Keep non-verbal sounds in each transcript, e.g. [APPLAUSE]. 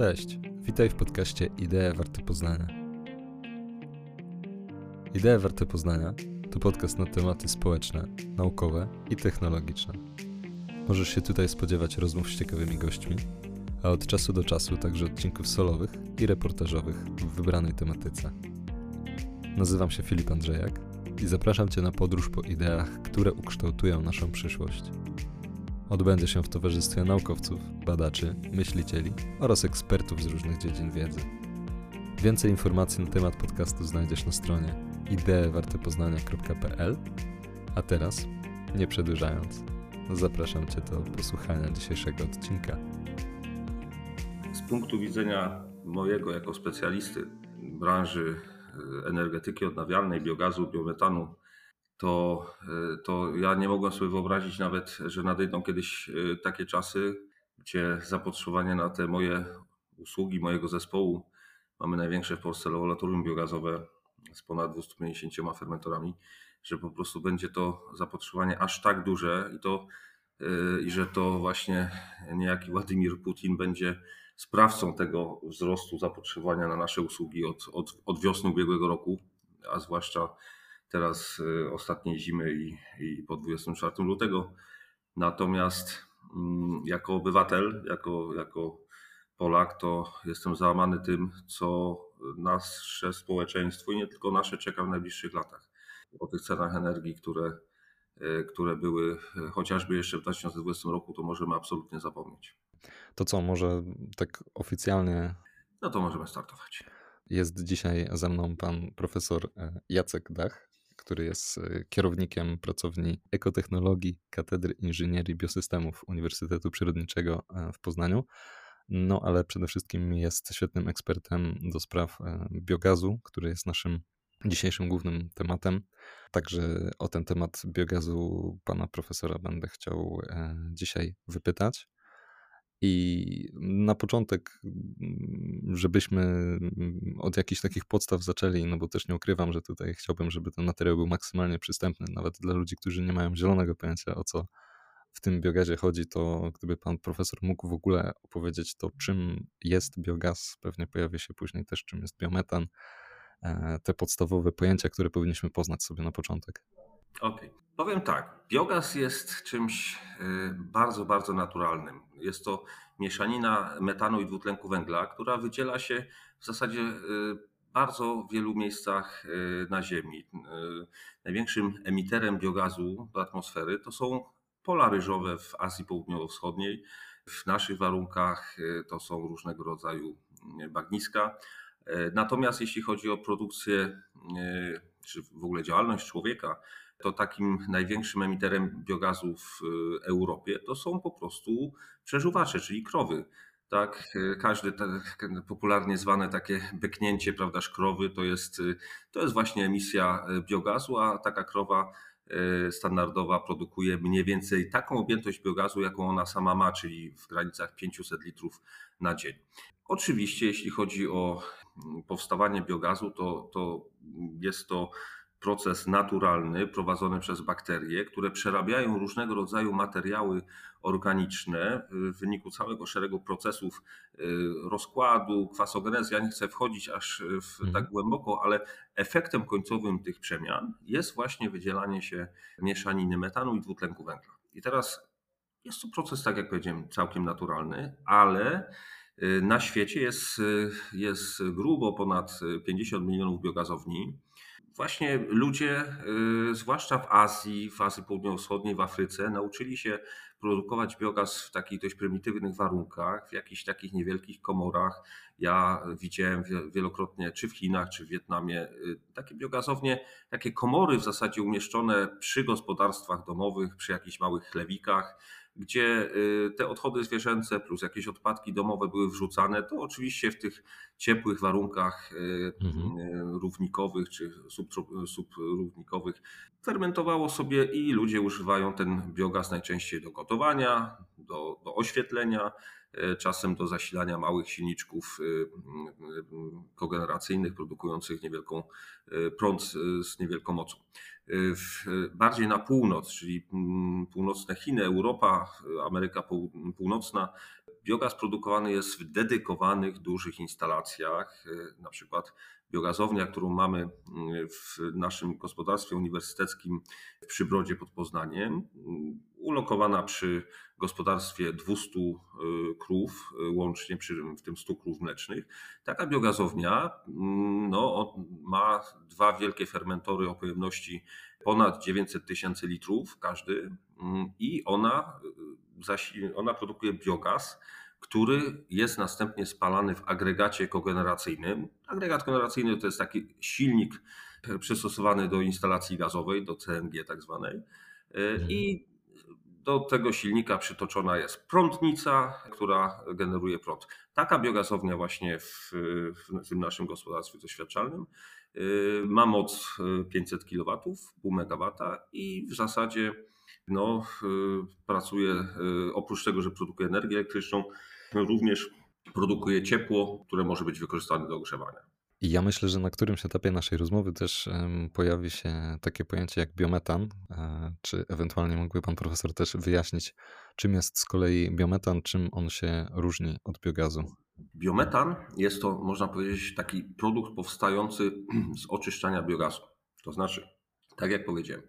Cześć, witaj w podcaście Idee Warte Poznania. Idee Warte Poznania to podcast na tematy społeczne, naukowe i technologiczne. Możesz się tutaj spodziewać rozmów z ciekawymi gośćmi, a od czasu do czasu także odcinków solowych i reportażowych w wybranej tematyce. Nazywam się Filip Andrzejak i zapraszam Cię na podróż po ideach, które ukształtują naszą przyszłość. Odbędzie się w towarzystwie naukowców, badaczy, myślicieli oraz ekspertów z różnych dziedzin wiedzy. Więcej informacji na temat podcastu znajdziesz na stronie ideewartepoznania.pl A teraz, nie przedłużając, zapraszam Cię do posłuchania dzisiejszego odcinka. Z punktu widzenia mojego jako specjalisty branży e, energetyki odnawialnej, biogazu, biometanu, to, e, to ja nie mogłem sobie wyobrazić nawet, że nadejdą kiedyś e, takie czasy, gdzie zapotrzebowanie na te moje usługi, mojego zespołu, mamy największe w Polsce laboratorium biogazowe z ponad 250 fermentorami, że po prostu będzie to zapotrzebowanie aż tak duże i to e, i że to właśnie niejaki Władimir Putin będzie sprawcą tego wzrostu zapotrzebowania na nasze usługi od, od, od wiosny ubiegłego roku, a zwłaszcza teraz y, ostatniej zimy i, i po 24 lutego. Natomiast mm, jako obywatel, jako, jako Polak, to jestem załamany tym, co nasze społeczeństwo i nie tylko nasze czeka w najbliższych latach. O tych cenach energii, które, y, które były chociażby jeszcze w 2020 roku, to możemy absolutnie zapomnieć. To co, może tak oficjalnie? No to możemy startować. Jest dzisiaj ze mną pan profesor Jacek Dach, który jest e, kierownikiem pracowni ekotechnologii Katedry Inżynierii Biosystemów Uniwersytetu Przyrodniczego e, w Poznaniu. No, ale przede wszystkim jest świetnym ekspertem do spraw e, biogazu, który jest naszym dzisiejszym głównym tematem. Także o ten temat biogazu pana profesora będę chciał dzisiaj wypytać. I na początek, mm, żebyśmy mm, od jakichś takich podstaw zaczęli, no bo też nie ukrywam, że tutaj chciałbym, żeby ten materiał był maksymalnie przystępny, nawet dla ludzi, którzy nie mają zielonego pojęcia o co w tym biogazie chodzi, to gdyby pan profesor mógł w ogóle opowiedzieć to, czym jest biogaz, pewnie pojawi się później też, czym jest biometan, e, te podstawowe pojęcia, które powinniśmy poznać sobie na początek. Okej. Okay. Powiem tak. Biogaz jest czymś y, bardzo, bardzo naturalnym. Jest to mieszanina metanu i dwutlenku węgla, która wydziela się w zasadzie y, bardzo wielu miejscach y, na Ziemi. Największym emiterem biogazu do atmosfery to są pola ryżowe w Azji Południowo-Wschodniej. W naszych warunkach to są różnego rodzaju bagniska. Natomiast jeśli chodzi o produkcję, czy w ogóle działalność człowieka, to takim największym emiterem biogazu w y, Europie to są po prostu przeżuwacze, czyli krowy. Tak, y, każde te, popularnie zwane takie beknięcie, prawda, krowy to jest, y, to jest właśnie emisja biogazu, a taka krowa standardowa produkuje mniej więcej taką objętość biogazu, jaką ona sama ma, czyli w granicach 500 litrów na dzień. Oczywiście, jeśli chodzi o mm, powstawanie biogazu, to, to jest to proces naturalny prowadzony przez bakterie, które przerabiają różnego rodzaju materiały organiczne w wyniku całego szeregu procesów y, rozkładu, kwasogenezy. Ja nie chcę wchodzić aż w mhm. tak głęboko, ale efektem końcowym tych przemian jest właśnie wydzielanie się mieszaniny metanu i dwutlenku węgla. I teraz jest to proces, tak jak powiedziałem, całkiem naturalny, ale y, na świecie jest, y, jest grubo ponad 50 milionów biogazowni właśnie ludzie, y, zwłaszcza w Azji, w Azji Południowo-Wschodniej, w Afryce, nauczyli się produkować biogaz w takich dość prymitywnych warunkach, w jakichś takich niewielkich komorach. Ja widziałem wielokrotnie, czy w Chinach, czy w Wietnamie, y, takie biogazownie, takie komory w zasadzie umieszczone przy gospodarstwach domowych, przy jakichś małych chlewikach gdzie y, te odchody zwierzęce plus jakieś odpadki domowe były wrzucane, to oczywiście w tych ciepłych warunkach y, mhm. Y, równikowych czy subrównikowych fermentowało sobie i ludzie używają ten biogaz najczęściej do gotowania, do, do oświetlenia, czasem do zasilania małych silniczków kogeneracyjnych produkujących niewielką prąd z niewielką mocą. Bardziej na północ, czyli mm, północne Chiny, Europa, Ameryka Północna, biogaz produkowany jest w dedykowanych dużych instalacjach, na przykład biogazownia, którą mamy mm, w naszym gospodarstwie uniwersyteckim w Przybrodzie pod Poznaniem, mm, ulokowana przy gospodarstwie 200 y, krów, y, łącznie przy, w tym 100 krów mlecznych. Taka biogazownia mm, no, ma dwa wielkie fermentory o pojemności ponad 900 tysięcy litrów każdy i ona, y, ona produkuje biogaz który jest następnie spalany w agregacie kogeneracyjnym. Agregat kogeneracyjny to jest taki silnik przystosowany do instalacji gazowej, do CNG tak zwanej. E, mhm. I do tego silnika przytoczona jest prądnica, która generuje prąd. Taka biogazownia właśnie w, w tym naszym gospodarstwie doświadczalnym e, ma moc 500 kW, pół megawata i w zasadzie no, pracuje, oprócz tego, że produkuje energię elektryczną, również produkuje ciepło, które może być wykorzystane do ogrzewania. I ja myślę, że na którymś etapie naszej rozmowy też pojawi się takie pojęcie jak biometan. E, czy ewentualnie mógłby pan profesor też wyjaśnić, czym jest z kolei biometan, czym on się różni od biogazu? Biometan jest to, można powiedzieć, taki produkt powstający [CLEARS THROAT] z oczyszczania biogazu. To znaczy, tak jak powiedziałem,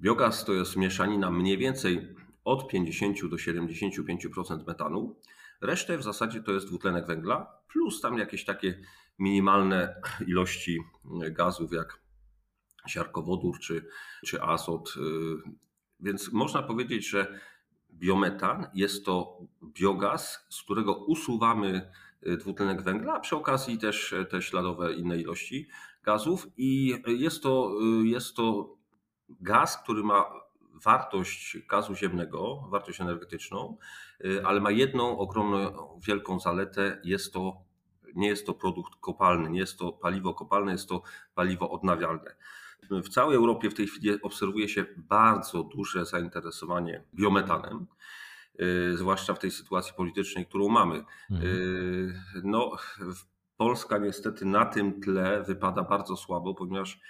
biogaz to jest mieszanina mniej więcej od 50 do 75% metanu, Resztę w zasadzie to jest dwutlenek węgla, plus tam jakieś takie minimalne ilości gazów, jak siarkowodór czy, czy azot. Więc można powiedzieć, że biometan jest to biogaz, z którego usuwamy dwutlenek węgla, a przy okazji też te śladowe inne ilości gazów. I jest to, jest to gaz, który ma wartość gazu ziemnego, wartość energetyczną, y, ale ma jedną ogromną, wielką zaletę. Jest to, nie jest to produkt kopalny, nie jest to paliwo kopalne, jest to paliwo odnawialne. W całej Europie w tej chwili obserwuje się bardzo duże zainteresowanie biometanem, y, zwłaszcza w tej sytuacji politycznej, którą mamy. Mhm. Y, no, Polska niestety na tym tle wypada bardzo słabo, ponieważ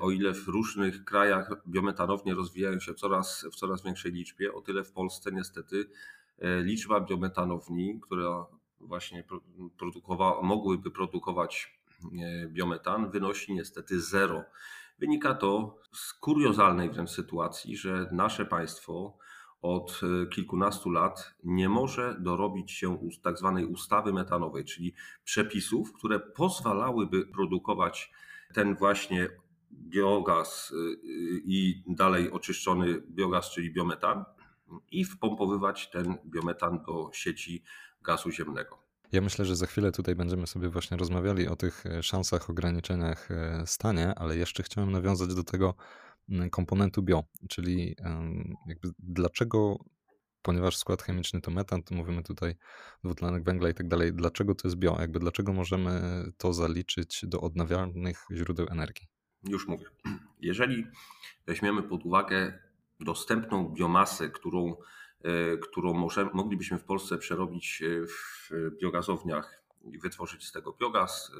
o ile w różnych krajach biometanownie rozwijają się coraz, w coraz większej liczbie, o tyle w Polsce niestety e, liczba biometanowni, które właśnie produkowa- mogłyby produkować e, biometan, wynosi niestety zero. Wynika to z kuriozalnej wręcz sytuacji, że nasze państwo od e, kilkunastu lat nie może dorobić się tak zwanej ustawy metanowej, czyli przepisów, które pozwalałyby produkować ten właśnie biogaz y, y, i dalej oczyszczony biogaz, czyli biometan, i wpompowywać ten biometan do sieci gazu ziemnego. Ja myślę, że za chwilę tutaj będziemy sobie właśnie rozmawiali o tych e, szansach, ograniczeniach e, stanie, ale jeszcze chciałem nawiązać do tego mm, komponentu bio, czyli jakby dlaczego, ponieważ skład chemiczny to metan, to mówimy tutaj dwutlenek węgla i tak dalej, dlaczego to jest bio, jakby dlaczego możemy to zaliczyć do odnawialnych źródeł energii? Już mówię. [CLEARS THROAT] Jeżeli weźmiemy pod uwagę dostępną biomasę, którą, e, którą może, moglibyśmy w Polsce przerobić e, w biogazowniach i wytworzyć z tego biogaz,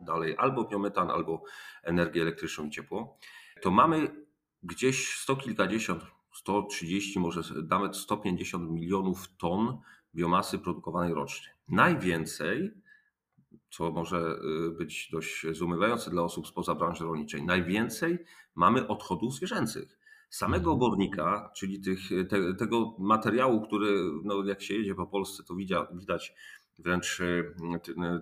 e, dalej albo biometan, albo energię elektryczną i ciepło, to mamy gdzieś sto kilkadziesiąt, 130, może nawet 150 milionów ton biomasy produkowanej rocznie. Najwięcej co może y, być dość zdumiewające dla osób spoza branży rolniczej. Najwięcej mamy odchodów zwierzęcych. Samego mhm. obornika, czyli tych, te, tego materiału, który no jak się jedzie po Polsce, to widać wręcz y,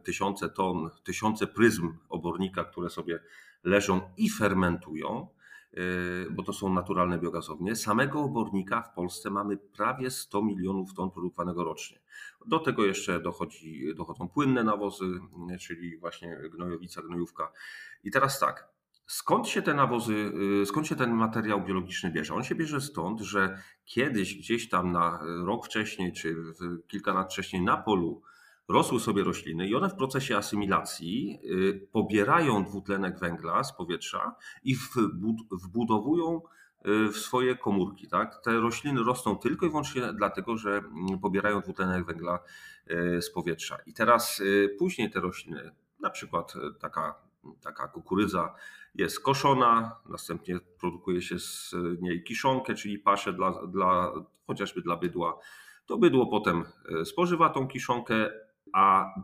tysiące ton, tysiące pryzm obornika, które sobie leżą i fermentują. Y, bo to są naturalne biogazownie. Samego obornika w Polsce mamy prawie 100 milionów ton produkowanego rocznie. Do tego jeszcze dochodzi, dochodzą płynne nawozy, czyli właśnie gnojowica, gnojówka. I teraz tak, skąd się te nawozy, y, skąd się ten materiał biologiczny bierze? On się bierze stąd, że kiedyś gdzieś tam na rok wcześniej, czy kilka lat wcześniej na polu rosły sobie rośliny i one w procesie asymilacji y, pobierają dwutlenek węgla z powietrza i wbudowują w swoje komórki. Tak? Te rośliny rosną tylko i wyłącznie dlatego, że mm, pobierają dwutlenek węgla z powietrza. I teraz później te rośliny, na przykład taka, taka kukurydza, jest koszona, następnie produkuje się z niej kiszonkę, czyli paszę dla, dla, chociażby dla bydła. To bydło potem spożywa tą kiszonkę, a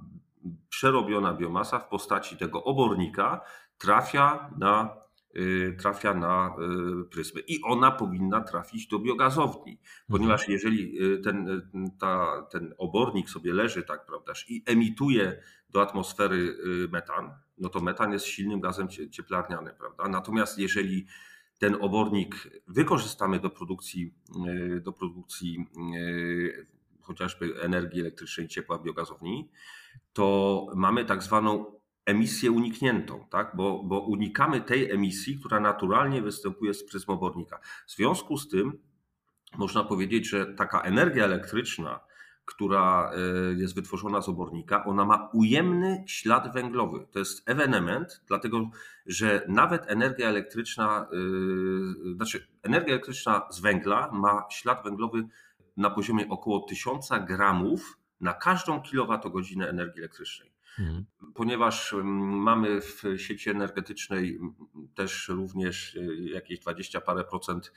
przerobiona biomasa w postaci tego obornika trafia na, y, trafia na y, pryzmy. I ona powinna trafić do biogazowni, ponieważ mhm. jeżeli y, ten, ta, ten obornik sobie leży, tak prawda, i emituje do atmosfery metan, no to metan jest silnym gazem cieplarnianym, prawda? Natomiast jeżeli ten obornik wykorzystamy do produkcji, do produkcji chociażby energii elektrycznej, ciepła w biogazowni, to mamy tak zwaną emisję unikniętą, tak? bo, bo unikamy tej emisji, która naturalnie występuje z pryzmobornika. W związku z tym można powiedzieć, że taka energia elektryczna, która e, jest wytworzona z obornika, ona ma ujemny ślad węglowy. To jest ewenement, dlatego że nawet energia elektryczna, yy, znaczy energia elektryczna z węgla ma ślad węglowy na poziomie około 1000 gramów na każdą kilowatogodzinę energii elektrycznej. Mhm. Ponieważ mm, mamy w sieci energetycznej mm, też również y, jakieś 20 parę procent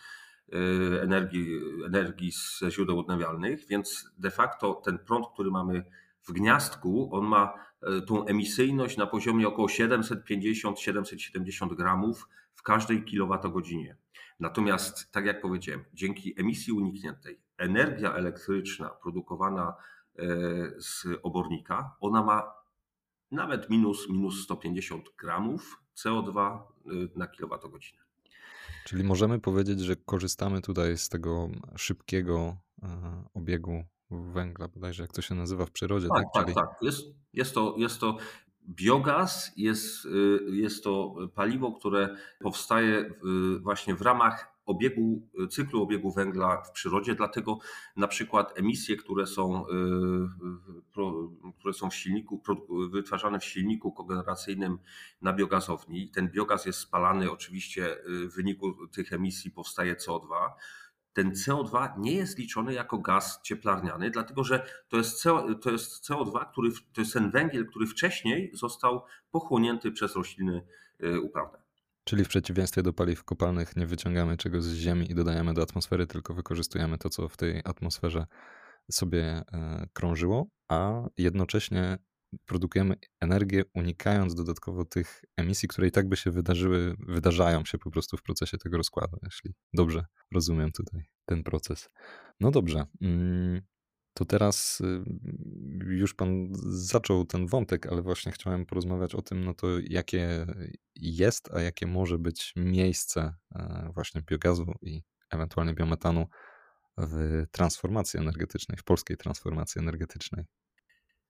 y, energii, energii ze źródeł odnawialnych, więc de facto ten prąd, który mamy w gniazdku, on ma y, tą emisyjność na poziomie około 750-770 gramów w każdej kilowatogodzinie. Natomiast, tak jak powiedziałem, dzięki emisji unikniętej, energia elektryczna produkowana e, z obornika, ona ma nawet minus, minus 150 gramów CO2 e, na kilowatogodzinę. Czyli możemy powiedzieć, że korzystamy tutaj z tego szybkiego e, obiegu węgla, bodajże jak to się nazywa w przyrodzie. Tak, tak, tak. Czyli... tak. Jest, jest, to, jest to biogaz, jest, jest to paliwo, które powstaje właśnie w ramach obiegu, cyklu obiegu węgla w przyrodzie, dlatego na przykład emisje, które są, y, które są w silniku, wytwarzane w silniku kogeneracyjnym na biogazowni, ten biogaz jest spalany oczywiście y, w wyniku tych emisji powstaje CO2, ten CO2 nie jest liczony jako gaz cieplarniany, dlatego że to jest, CO, to jest CO2, który, to jest ten węgiel, który wcześniej został pochłonięty przez rośliny y, uprawne. Czyli w przeciwieństwie do paliw kopalnych nie wyciągamy czegoś z ziemi i dodajemy do atmosfery, tylko wykorzystujemy to, co w tej atmosferze sobie e, krążyło, a jednocześnie produkujemy energię, unikając dodatkowo tych emisji, które i tak by się wydarzyły, wydarzają się po prostu w procesie tego rozkładu, jeśli dobrze rozumiem tutaj ten proces. No dobrze. To teraz y, już pan zaczął ten wątek, ale właśnie chciałem porozmawiać o tym, no to jakie jest, a jakie może być miejsce e, właśnie biogazu i ewentualnie biometanu w transformacji energetycznej, w polskiej transformacji energetycznej.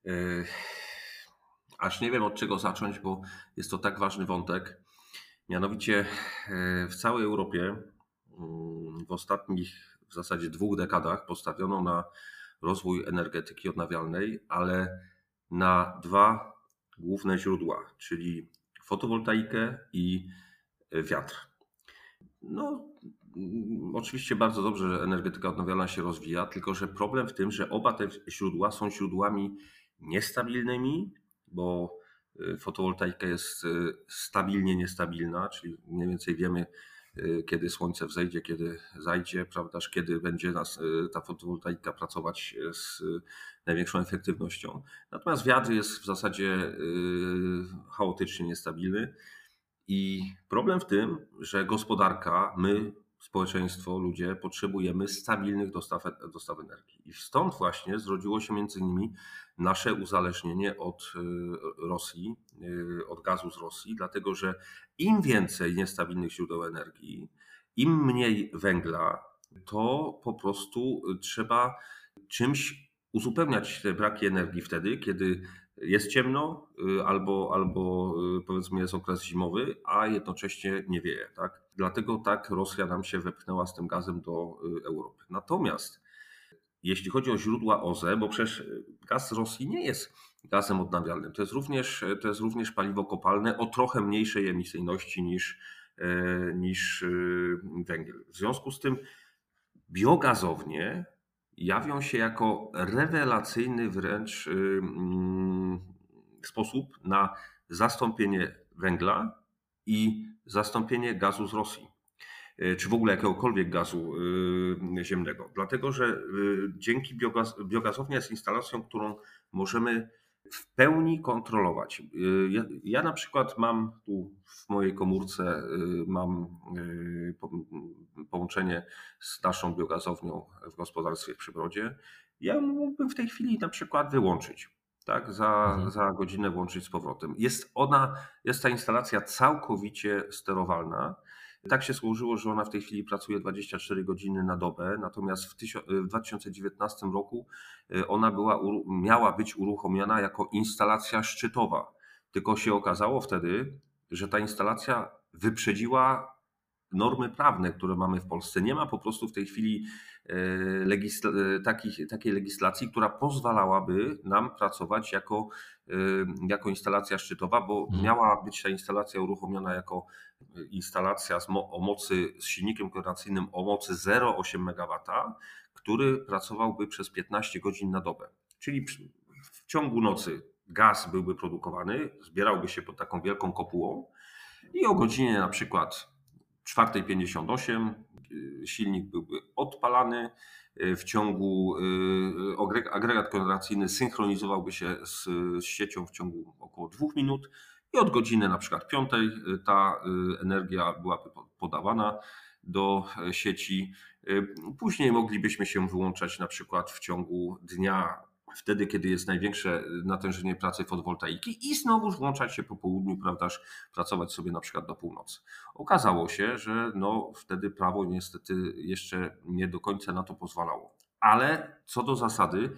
E, aż nie wiem od czego zacząć, bo jest to tak ważny wątek. Mianowicie e, w całej Europie mm, w ostatnich w zasadzie dwóch dekadach postawiono na rozwój energetyki odnawialnej, ale na dwa główne źródła, czyli fotowoltaikę i wiatr. No, oczywiście bardzo dobrze, że energetyka odnawialna się rozwija, tylko że problem w tym, że oba te źródła są źródłami niestabilnymi, bo y, fotowoltaika jest y, stabilnie niestabilna, czyli mniej więcej wiemy, kiedy słońce wzejdzie, kiedy zajdzie, prawdaż, kiedy będzie nas y, ta fotowoltaika pracować y, z największą efektywnością. Natomiast wiatr jest w zasadzie chaotycznie niestabilny i problem w tym, że gospodarka, my, społeczeństwo, ludzie potrzebujemy stabilnych dostaw, dostaw energii. I stąd właśnie zrodziło się między innymi nasze uzależnienie od Rosji, od gazu z Rosji, dlatego że im więcej niestabilnych źródeł energii, im mniej węgla, to po prostu trzeba czymś uzupełniać te braki energii wtedy, kiedy jest ciemno y, albo, albo y, powiedzmy jest okres zimowy, a jednocześnie nie wieje. Tak? Dlatego tak Rosja nam się wepchnęła z tym gazem do y, Europy. Natomiast jeśli chodzi o źródła OZE, bo przecież gaz z Rosji nie jest gazem odnawialnym. To jest również, to jest również paliwo kopalne o trochę mniejszej emisyjności niż, niż węgiel. W związku z tym biogazownie jawią się jako rewelacyjny wręcz mm, sposób na zastąpienie węgla i zastąpienie gazu z Rosji, e, czy w ogóle jakiegokolwiek gazu e, ziemnego. Dlatego, że e, dzięki biogaz, biogazownia jest instalacją, którą możemy w pełni kontrolować. Ja, ja, na przykład mam tu w mojej komórce mam połączenie z naszą biogazownią w gospodarstwie w Przybrodzie. Ja mógłbym w tej chwili na przykład wyłączyć tak, za, mhm. za godzinę włączyć z powrotem. Jest ona, jest ta instalacja całkowicie sterowalna. Tak się złożyło, że ona w tej chwili pracuje 24 godziny na dobę, natomiast w, w 2019 roku y, ona była, miała być uruchomiona jako instalacja szczytowa. Tylko się okazało wtedy, że ta instalacja wyprzedziła normy prawne, które mamy w Polsce. Nie ma po prostu w tej chwili e, legisla e, takich, takiej legislacji, która pozwalałaby nam pracować jako, e, jako instalacja szczytowa, bo hmm. miała być ta instalacja uruchomiona jako instalacja mo o mocy z silnikiem koordynacyjnym o mocy 0,8 MW, który pracowałby przez 15 godzin na dobę. Czyli w ciągu nocy gaz byłby produkowany, zbierałby się pod taką wielką kopułą i o godzinie na przykład 4.58 y, silnik byłby odpalany. Y, w ciągu y, agregat kondensacyjny synchronizowałby się z, siecią w ciągu około dwóch minut i od godziny na przykład 5 ta energia byłaby podawana do sieci. Później moglibyśmy się wyłączać na przykład w ciągu dnia wtedy, kiedy jest największe natężenie pracy fotowoltaiki i znowu włączać się po południu, prawdaż, pracować sobie na przykład do północy. Okazało się, że no, wtedy prawo niestety jeszcze nie do końca na to pozwalało. Ale co do zasady,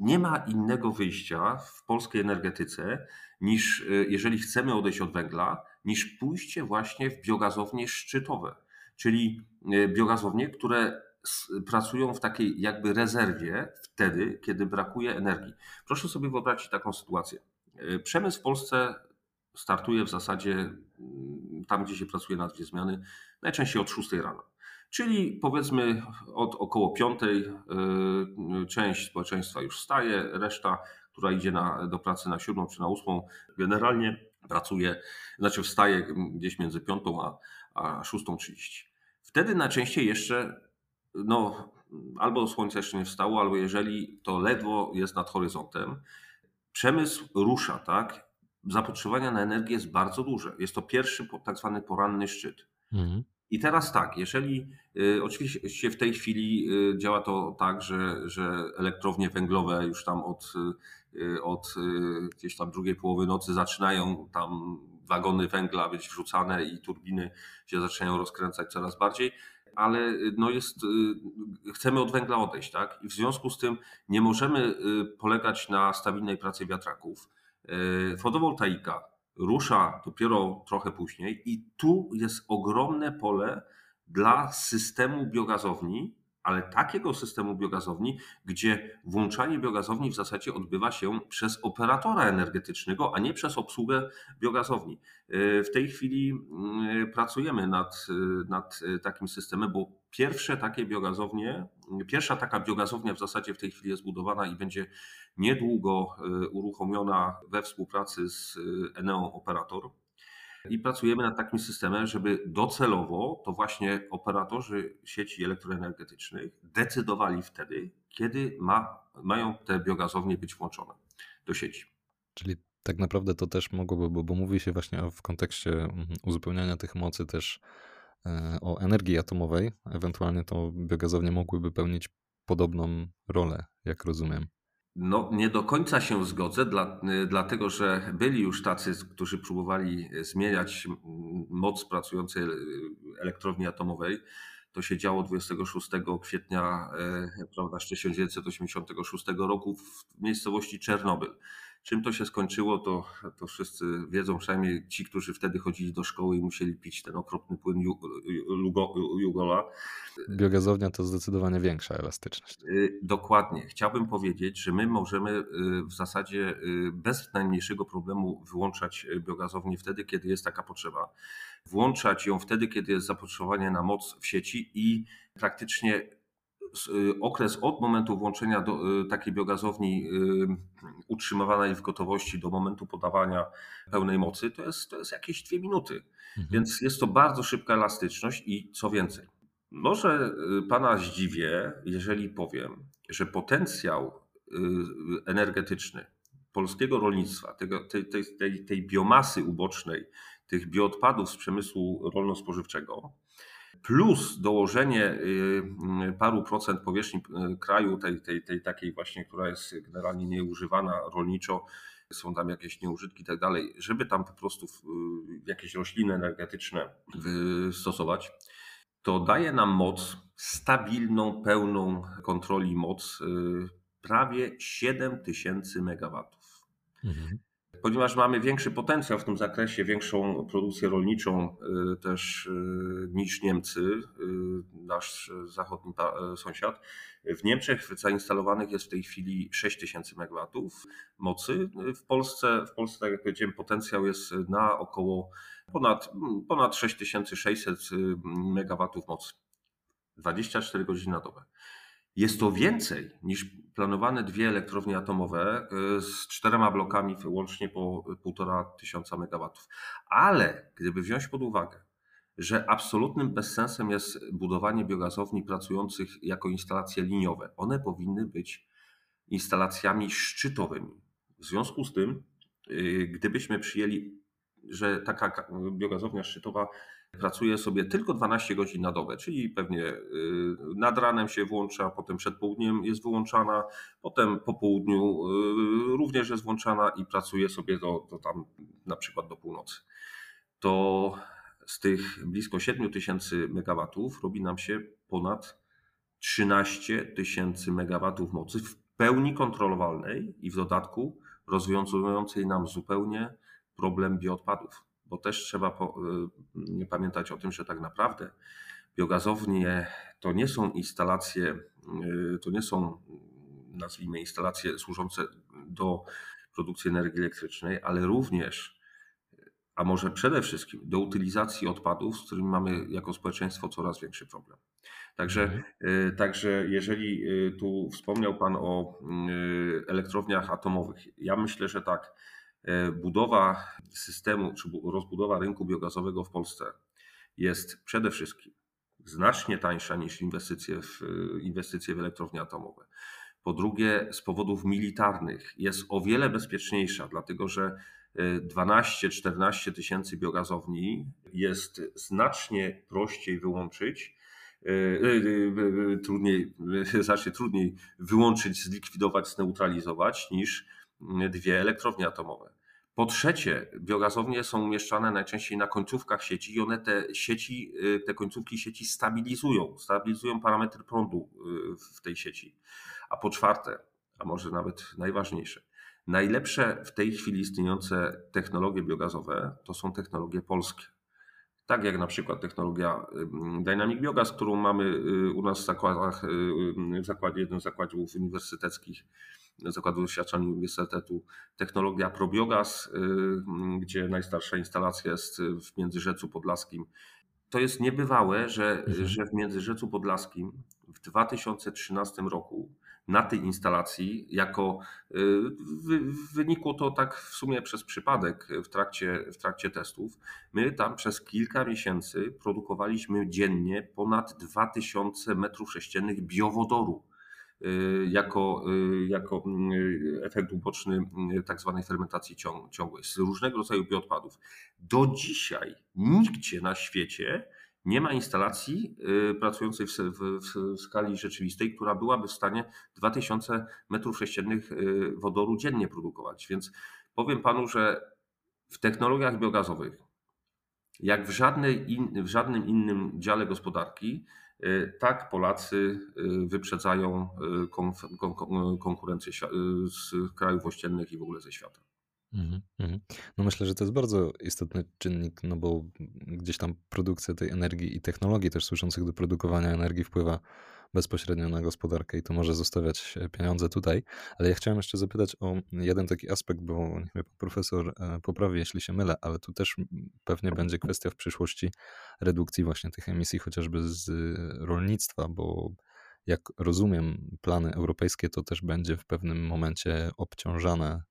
nie ma innego wyjścia w polskiej energetyce niż, e, jeżeli chcemy odejść od węgla, niż pójście właśnie w biogazownie szczytowe, czyli e, biogazownie, które pracują w takiej jakby rezerwie wtedy, kiedy brakuje energii. Proszę sobie wyobrazić taką sytuację. E, przemysł w Polsce startuje w zasadzie mm, tam, gdzie się pracuje na dwie zmiany, najczęściej od 6 rano. Czyli powiedzmy od około 5 e, część społeczeństwa już wstaje, reszta, która idzie na, do pracy na 7 czy na 8, generalnie pracuje, znaczy wstaje gdzieś między 5 a, a 6.30. Wtedy najczęściej jeszcze no, albo słońce jeszcze nie wstało, albo jeżeli to ledwo jest nad horyzontem, przemysł rusza, tak? Zapotrzebowanie na energię jest bardzo duże. Jest to pierwszy tak zwany poranny szczyt. Mhm. I teraz tak, jeżeli y, oczywiście w tej chwili y, działa to tak, że, że elektrownie węglowe już tam od, y, od gdzieś tam drugiej połowy nocy zaczynają tam wagony węgla być wrzucane i turbiny się zaczynają rozkręcać coraz bardziej ale no jest, chcemy od węgla odejść, tak? I w związku z tym nie możemy polegać na stabilnej pracy wiatraków. Fotowoltaika rusza dopiero trochę później i tu jest ogromne pole dla systemu biogazowni, ale takiego systemu biogazowni, gdzie włączanie biogazowni w zasadzie odbywa się przez operatora energetycznego, a nie przez obsługę biogazowni. W tej chwili mm, pracujemy nad, nad takim systemem, bo pierwsze takie biogazownie, pierwsza taka biogazownia w zasadzie w tej chwili jest budowana i będzie niedługo e, uruchomiona we współpracy z Eneo Operator i pracujemy nad takim systemem, żeby docelowo to właśnie operatorzy sieci elektroenergetycznych decydowali wtedy, kiedy ma, mają te biogazownie być włączone do sieci. Czyli tak naprawdę to też mogłoby, bo, bo mówi się właśnie w kontekście mm, uzupełniania tych mocy też o energii atomowej, ewentualnie to biogazownie mogłyby pełnić podobną rolę, jak rozumiem. No, nie do końca się zgodzę, dla, y, dlatego że byli już tacy, którzy próbowali zmieniać moc pracującej elektrowni atomowej. To się działo 26 kwietnia e, prawda, 1986 roku w miejscowości Czernobyl. Czym to się skończyło, to, to wszyscy wiedzą, przynajmniej ci, którzy wtedy chodzili do szkoły i musieli pić ten okropny płyn Jugola. Biogazownia to zdecydowanie większa elastyczność. Y, dokładnie. Chciałbym powiedzieć, że my możemy y, w zasadzie y, bez najmniejszego problemu wyłączać biogazownię wtedy, kiedy jest taka potrzeba. włączać ją wtedy, kiedy jest zapotrzebowanie na moc w sieci i praktycznie okres od momentu włączenia do y, takiej biogazowni y, utrzymywanej w gotowości do momentu podawania pełnej mocy to jest, to jest jakieś dwie minuty. Mhm. Więc jest to bardzo szybka elastyczność i co więcej. Może Pana zdziwię, jeżeli powiem, że potencjał energetyczny polskiego rolnictwa, tego, tej, tej, tej biomasy ubocznej, tych bioodpadów z przemysłu rolno-spożywczego, plus dołożenie y, y, paru procent powierzchni y, kraju, tej, tej, tej takiej właśnie, która jest generalnie nieużywana rolniczo, są tam jakieś nieużytki i tak dalej, żeby tam po prostu jakieś rośliny energetyczne stosować, to daje nam moc, stabilną, pełną kontroli moc prawie 7 tysięcy megawatów. Mhm ponieważ mamy większy potencjał w tym zakresie, większą produkcję rolniczą y, też y, niż Niemcy, y, nasz zachodni sąsiad. W Niemczech zainstalowanych jest w tej chwili 6000 MW mocy. W Polsce, w Polsce, tak jak powiedziałem, potencjał jest na około ponad, ponad 6600 MW mocy. 24 godziny na dobę. Jest to więcej niż planowane dwie elektrownie atomowe e, z czterema blokami łącznie po półtora tysiąca megawatów. Ale gdyby wziąć pod uwagę, że absolutnym bezsensem jest budowanie biogazowni pracujących jako instalacje liniowe, one powinny być instalacjami szczytowymi. W związku z tym, e, gdybyśmy przyjęli, że taka biogazownia szczytowa pracuje sobie tylko 12 godzin na dobę, czyli pewnie y, nad ranem się włącza, potem przed południem jest wyłączana, potem po południu y, również jest włączana i pracuje sobie do, do tam na przykład do północy. To z tych blisko 7 tysięcy megawatów robi nam się ponad 13 tysięcy megawatów mocy w pełni kontrolowalnej i w dodatku rozwiązującej nam zupełnie problem bioodpadów bo też trzeba po, y, pamiętać o tym, że tak naprawdę biogazownie to nie są instalacje, y, to nie są nazwijmy instalacje służące do produkcji energii elektrycznej, ale również, a może przede wszystkim do utylizacji odpadów, z którymi mamy jako społeczeństwo coraz większy problem. Także, mhm. Y, także jeżeli tu wspomniał Pan o elektrowniach atomowych, ja myślę, że tak, budowa systemu, czy rozbudowa rynku biogazowego w Polsce jest przede wszystkim znacznie tańsza niż inwestycje w, inwestycje w elektrownie atomowe. Po drugie, z powodów militarnych jest o wiele bezpieczniejsza, dlatego że 12-14 e, tysięcy biogazowni jest znacznie prościej wyłączyć, e, trudniej, znacznie trudniej wyłączyć, zlikwidować, zneutralizować niż dwie elektrownie atomowe. Po trzecie, biogazownie są umieszczane najczęściej na końcówkach sieci i one te sieci, y, te końcówki sieci stabilizują, stabilizują parametry prądu y, w tej sieci. A po czwarte, a może nawet najważniejsze, najlepsze w tej chwili istniejące technologie biogazowe to są technologie polskie. Tak jak na przykład technologia Dynamic Biogaz, którą mamy u nas w zakładach, w zakładzie, jednym z zakładów uniwersyteckich Zakładu Doświadczeń Uniwersytetu Technologia Probiogas, y, gdzie najstarsza instalacja jest w Międzyrzecu Podlaskim. To jest niebywałe, że, mhm. że w Międzyrzecu Podlaskim w 2013 roku na tej instalacji, jako y, wynikło to tak w sumie przez przypadek w trakcie, w trakcie testów, my tam przez kilka miesięcy produkowaliśmy dziennie ponad 2000 m3 biowodoru. Y, jako, y, jako y, efekt uboczny tak zwanej fermentacji ciągłej z różnego rodzaju bioodpadów. Do dzisiaj nigdzie na świecie nie ma instalacji pracującej w, w, w, skali rzeczywistej, która byłaby w stanie 2000 m3 wodoru dziennie produkować. Więc powiem panu, że w technologiach biogazowych, jak w, żadnej in, w żadnym innym dziale gospodarki, tak Polacy y, wyprzedzają y, konkurencję z krajów ościennych i w ogóle ze świata. Mhm, mhm. No myślę, że to jest bardzo istotny czynnik, no bo gdzieś tam produkcja tej energii i technologii też służących do produkowania energii wpływa bezpośrednio na gospodarkę i to może zostawiać pieniądze tutaj. Ale ja chciałem jeszcze zapytać o jeden taki aspekt, bo niech mnie pan profesor e, poprawi, jeśli się mylę, ale tu też pewnie będzie kwestia w przyszłości redukcji właśnie tych emisji, chociażby z rolnictwa, bo jak rozumiem plany europejskie, to też będzie w pewnym momencie obciążane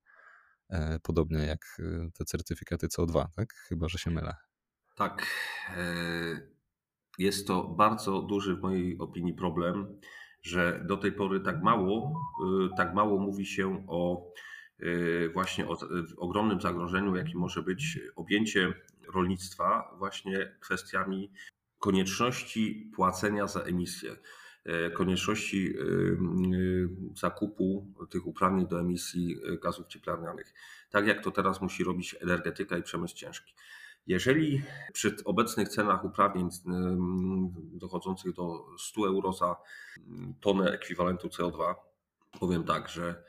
e, podobnie jak e, te certyfikaty CO2, tak? Chyba, że się mylę. Tak. Jest to bardzo duży w mojej opinii problem, że do tej pory tak mało, y, tak mało mówi się o y, właśnie o ogromnym zagrożeniu, jakim może być objęcie rolnictwa właśnie kwestiami konieczności płacenia za emisję, y, konieczności zakupu tych uprawnień do emisji gazów cieplarnianych, tak jak to teraz musi robić energetyka i przemysł ciężki. Jeżeli przy obecnych cenach uprawnień dochodzących do 100 euro za tonę ekwiwalentu CO2, powiem tak, że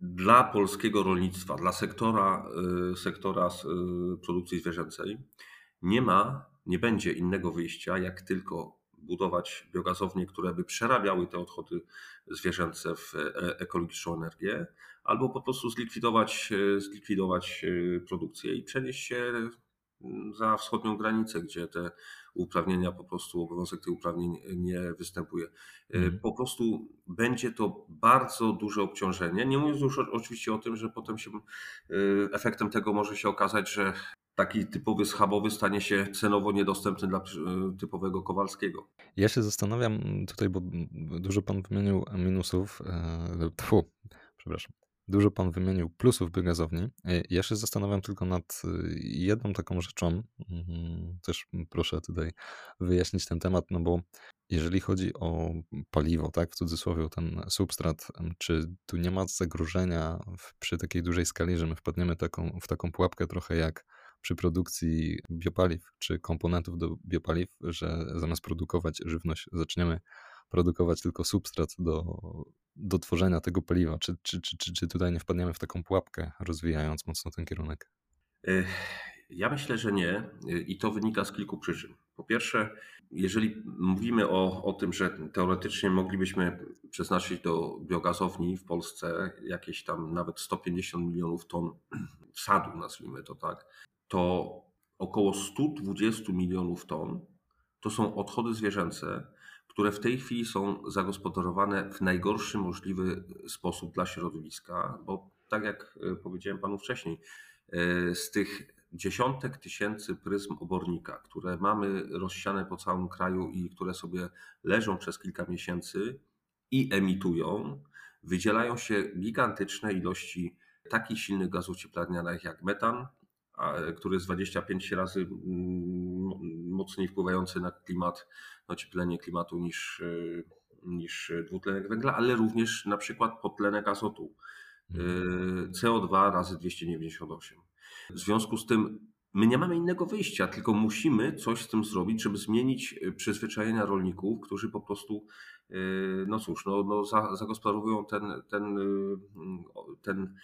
dla polskiego rolnictwa, dla sektora, y, sektora y, produkcji zwierzęcej nie ma, nie będzie innego wyjścia, jak tylko budować biogazownie, które by przerabiały te odchody zwierzęce w e, ekologiczną energię, albo po prostu zlikwidować, y, zlikwidować produkcję i przenieść się za wschodnią granicę, gdzie te uprawnienia po prostu, obowiązek tych uprawnień nie występuje. Mm. Po prostu będzie to bardzo duże obciążenie. Nie mówiąc już oczywiście o tym, że potem się e, efektem tego może się okazać, że taki typowy schabowy stanie się cenowo niedostępny dla e, typowego Kowalskiego. Ja się zastanawiam tutaj, bo dużo pan wymienił minusów, tfu, przepraszam, Dużo pan wymienił plusów biogazowni. E, ja się zastanawiam tylko nad y, jedną taką rzeczą. Mhm, też proszę tutaj wyjaśnić ten temat, no bo jeżeli chodzi o paliwo, tak, w cudzysłowie ten substrat, czy tu nie ma zagrożenia w, przy takiej dużej skali, że my wpadniemy taką, w taką pułapkę trochę jak przy produkcji biopaliw czy komponentów do biopaliw, że zamiast produkować żywność zaczniemy produkować tylko substrat do, do tworzenia tego paliwa? Czy, czy, czy, czy, czy tutaj nie wpadniemy w taką pułapkę, rozwijając mocno ten kierunek? Ja myślę, że nie i to wynika z kilku przyczyn. Po pierwsze, jeżeli mówimy o, o tym, że teoretycznie moglibyśmy przeznaczyć do biogazowni w Polsce jakieś tam nawet 150 milionów ton [CLEARS THROAT] wsadu, nazwijmy to tak, to około 120 milionów ton to są odchody zwierzęce, które w tej chwili są zagospodarowane w najgorszy możliwy sposób dla środowiska, bo tak jak e, powiedziałem panu wcześniej, e, z tych dziesiątek tysięcy pryzm obornika, które mamy rozsiane po całym kraju i które sobie leżą przez kilka miesięcy i emitują, wydzielają się gigantyczne ilości takich silnych gazów cieplarnianych jak metan, który jest 25 razy mm, mocniej wpływający na klimat, na ocieplenie klimatu niż, y, niż dwutlenek węgla, ale również na przykład podtlenek azotu. Mhm. CO2 razy 298. W związku z tym my nie mamy innego wyjścia, tylko musimy coś z tym zrobić, żeby zmienić przyzwyczajenia rolników, którzy po prostu, y, no cóż, no, no zagospodarowują ten, ten, y, ten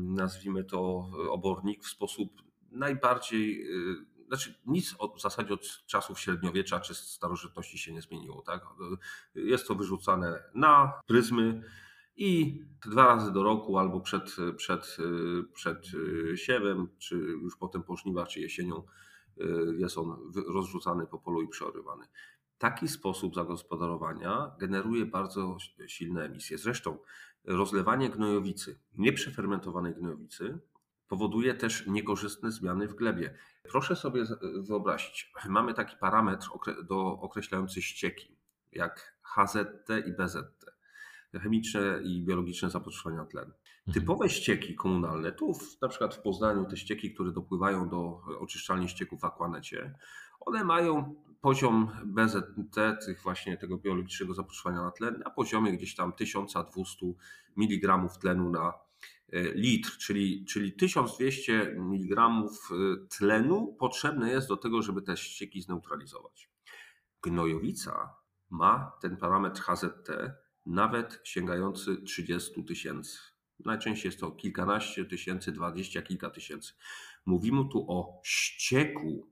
nazwijmy to, obornik w sposób najbardziej, y, znaczy nic w zasadzie od czasów średniowiecza czy starożytności się nie zmieniło. Tak? Jest to wyrzucane na pryzmy i dwa razy do roku albo przed, przed, przed siewem, czy już potem po żniwach, czy jesienią jest on rozrzucany po polu i przeorywany. Taki sposób zagospodarowania generuje bardzo silne emisje. Zresztą rozlewanie gnojowicy, nieprzefermentowanej gnojowicy, powoduje też niekorzystne zmiany w glebie. Proszę sobie wyobrazić, mamy taki parametr do określający ścieki, jak HZT i BZT, chemiczne i biologiczne zapotrzebowania tlenu. Mhm. Typowe ścieki komunalne, tu w, na przykład w Poznaniu te ścieki, które dopływają do oczyszczalni ścieków w Aquanecie, one mają poziom BZT, tych właśnie tego biologicznego zapotrzebowania na tlen, na poziomie gdzieś tam 1200 mg tlenu na e, litr, czyli, czyli 1200 mg e, tlenu potrzebne jest do tego, żeby te ścieki zneutralizować. Gnojowica ma ten parametr HZT nawet sięgający 30 tysięcy. Najczęściej jest to kilkanaście tysięcy, dwadzieścia kilka tysięcy. Mówimy tu o ścieku